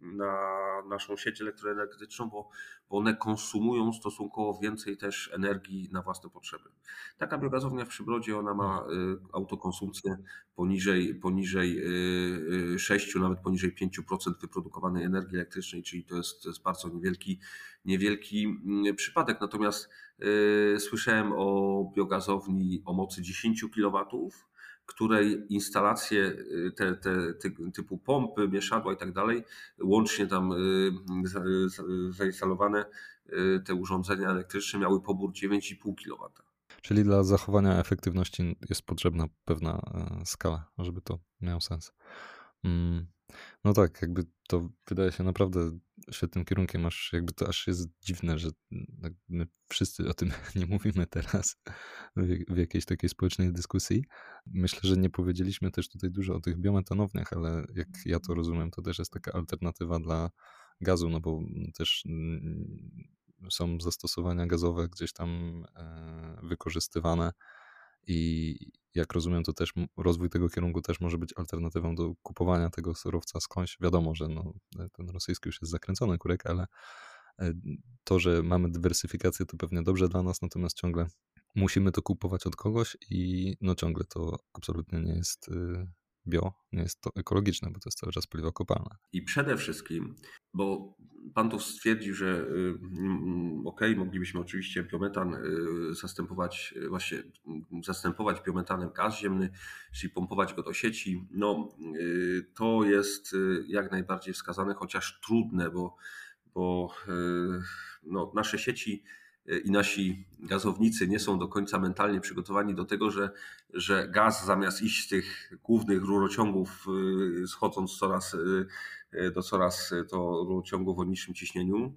na naszą sieć elektroenergetyczną, bo, bo one konsumują stosunkowo więcej też energii na własne potrzeby. Taka biogazownia w Przybrodzie, ona ma y, autokonsumpcję poniżej, poniżej 6, y, y, nawet poniżej 5% wyprodukowanej energii elektrycznej, czyli to jest, to jest bardzo niewielki, niewielki mm, przypadek. Natomiast słyszałem o biogazowni o mocy 10 kW, której instalacje y, te, te, typu pompy, mieszadła i tak dalej, łącznie tam y, zainstalowane y, te urządzenia elektryczne miały pobór 9,5 kW. Czyli dla zachowania efektywności jest potrzebna pewna e, skala, żeby to miało sens. Mm. No tak, jakby to wydaje się naprawdę świetnym kierunkiem, aż jakby to aż jest dziwne, że my wszyscy o tym [LAUGHS] nie mówimy teraz w, jakiejś takiej społecznej dyskusji. Myślę, że nie powiedzieliśmy też tutaj dużo o tych biometanowniach, ale jak ja to rozumiem, to też jest taka alternatywa dla gazu, no bo też mm, są zastosowania gazowe gdzieś tam e, wykorzystywane i jak rozumiem, to też rozwój tego kierunku też może być alternatywą do kupowania tego surowca skądś. Wiadomo, że no, ten rosyjski już jest zakręcony kurek, ale e, to, że mamy dywersyfikację, to pewnie dobrze dla nas, natomiast ciągle musimy to kupować od kogoś i no ciągle to absolutnie nie jest y, bio, nie jest to ekologiczne, bo to jest cały czas paliwo kopalne. I przede wszystkim, bo pan tu stwierdził, że y, mm, ok, moglibyśmy oczywiście biometan y, zastępować, właśnie zastępować biometanem gaz ziemny, czyli pompować go do sieci. No, to jest jak najbardziej wskazane, chociaż trudne, bo, bo no, nasze sieci i nasi gazownicy nie są do końca mentalnie przygotowani do tego, że, że gaz zamiast iść z tych głównych rurociągów, y, schodząc coraz, y, do coraz to rurociągów o niższym ciśnieniu,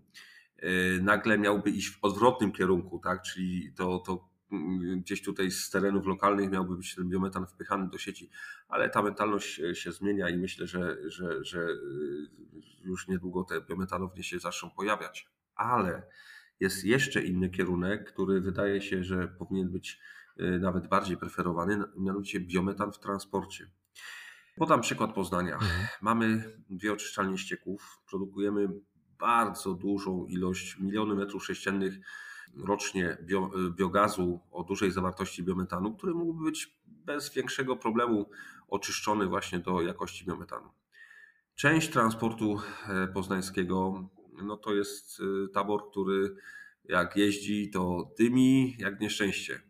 y, nagle miałby iść w odwrotnym kierunku, tak? czyli to, to mm, gdzieś tutaj z terenów lokalnych miałby być ten biometan wpychany do sieci, ale ta mentalność się zmienia i myślę, że, że, że już niedługo te biometanownie się zaczną pojawiać. Ale jest jeszcze inny kierunek, który wydaje się, że powinien być y, nawet bardziej preferowany, mianowicie biometan w transporcie. Podam przykład Poznania. Mhm. Mamy dwie oczyszczalnie ścieków, produkujemy bardzo dużą ilość, miliony metrów sześciennych rocznie bio, y, biogazu o dużej zawartości biometanu, który mógłby być bez większego problemu oczyszczony właśnie do jakości biometanu. Część transportu e, poznańskiego no to jest y, tabor, który jak jeździ, to dymi jak nieszczęście.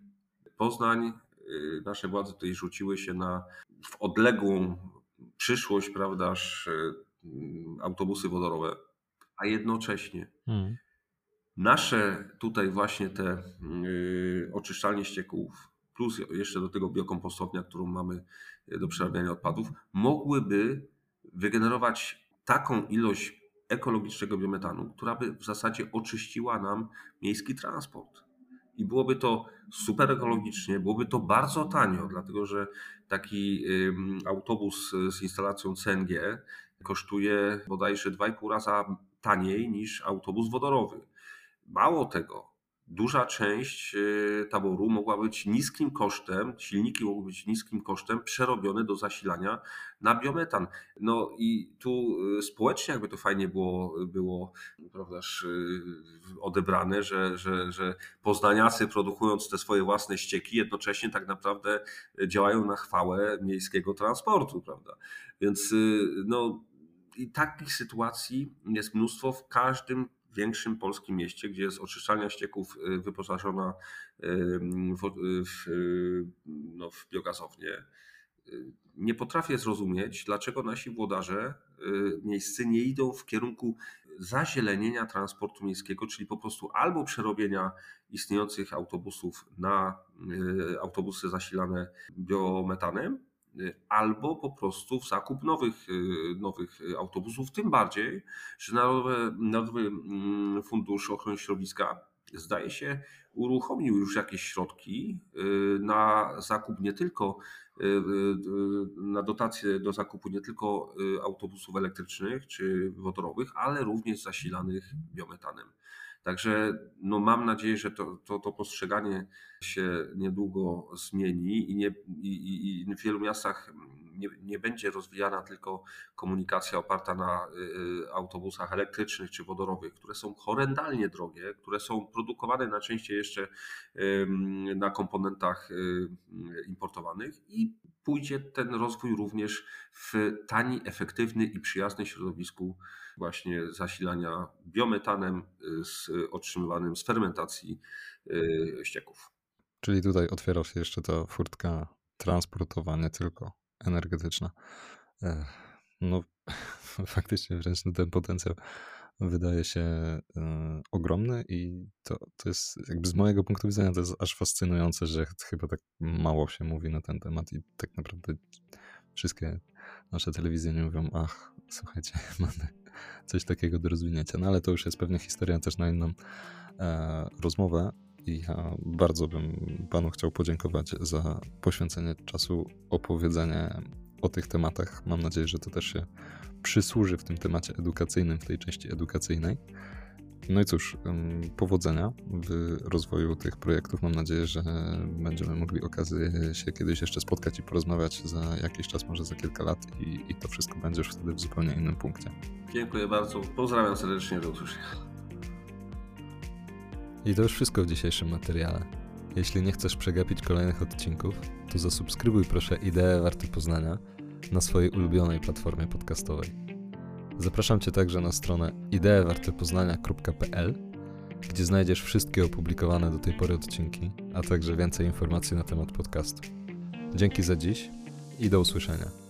Poznań, y, nasze władze tutaj rzuciły się na w odległą przyszłość, prawdaż, y, autobusy wodorowe, a jednocześnie hmm. nasze tutaj właśnie te oczyszczalnie ścieków plus jeszcze do tego biokompostownia, którą mamy do przerabiania odpadów, mogłyby wygenerować taką ilość ekologicznego biometanu, która by w zasadzie oczyściła nam miejski transport. I byłoby to super ekologicznie, byłoby to bardzo tanio, dlatego że taki autobus z instalacją CNG kosztuje bodajże 2,5 raza taniej niż autobus wodorowy. Mało tego, duża część y, taboru mogła być niskim kosztem, silniki mogły być niskim kosztem przerobione do zasilania na biometan. No i tu y, społecznie jakby to fajnie było, było prawdaż, y, odebrane, że, że, że poznaniacy produkując te swoje własne ścieki jednocześnie tak naprawdę działają na chwałę miejskiego transportu, prawda? Więc no i takich sytuacji jest mnóstwo w każdym większym polskim mieście, gdzie jest oczyszczalnia ścieków y, wyposażona w, w, no, w biogazownię. Y, nie potrafię zrozumieć, dlaczego nasi włodarze y, miejscy nie idą w kierunku zazielenienia transportu miejskiego, czyli po prostu albo przerobienia istniejących autobusów na autobusy zasilane biometanem, albo po prostu w zakup nowych, y, nowych autobusów. Tym bardziej, że Narodowy, Narodowy mm, Fundusz Ochrony Środowiska zdaje się uruchomił już jakieś środki y, na zakup nie tylko y, na dotację do zakupu nie tylko autobusów elektrycznych czy wodorowych, ale również zasilanych biometanem. Także no mam nadzieję, że to, to, to postrzeganie się niedługo zmieni i, nie, i, i w wielu miastach nie, nie będzie rozwijana tylko komunikacja oparta na y, autobusach elektrycznych czy wodorowych, które są horrendalnie drogie, które są produkowane najczęściej jeszcze na komponentach y, importowanych i pójdzie ten rozwój również w tani, efektywny i przyjazny środowisku właśnie zasilania biometanem y, z otrzymywanym z fermentacji ścieków. Czyli tutaj otwiera się jeszcze ta furtka transportowa, nie tylko energetyczna. No, [LAUGHS] faktycznie wręcz ten potencjał wydaje się e, ogromny i to, to jest jakby z mojego punktu widzenia to jest aż fascynujące, że chyba tak mało się mówi na ten temat i tak naprawdę wszystkie nasze telewizje nie mówią, ach, słuchajcie, [LAUGHS] mamy coś takiego do rozwinięcia. No ale to już jest pewnie historia też na inną e, rozmowę. I ja bardzo bym panu chciał podziękować za poświęcenie czasu, opowiedzenie o tych tematach. Mam nadzieję, że to też się przysłuży w tym temacie edukacyjnym, w tej części edukacyjnej. No i cóż, powodzenia w rozwoju tych projektów. Mam nadzieję, że będziemy mogli okazję się kiedyś jeszcze spotkać i porozmawiać za jakiś czas, może za kilka lat i, i to wszystko będzie już wtedy w zupełnie innym punkcie. Dziękuję bardzo. Pozdrawiam serdecznie, do usłyszenia. I to już wszystko w dzisiejszym materiale. Jeśli nie chcesz przegapić kolejnych odcinków, to zasubskrybuj proszę Ideę Warty Poznania na swojej ulubionej platformie podcastowej. Zapraszam Cię także na stronę ideewartepoznania.pl, gdzie znajdziesz wszystkie opublikowane do tej pory odcinki, a także więcej informacji na temat podcastu. Dzięki za dziś i do usłyszenia.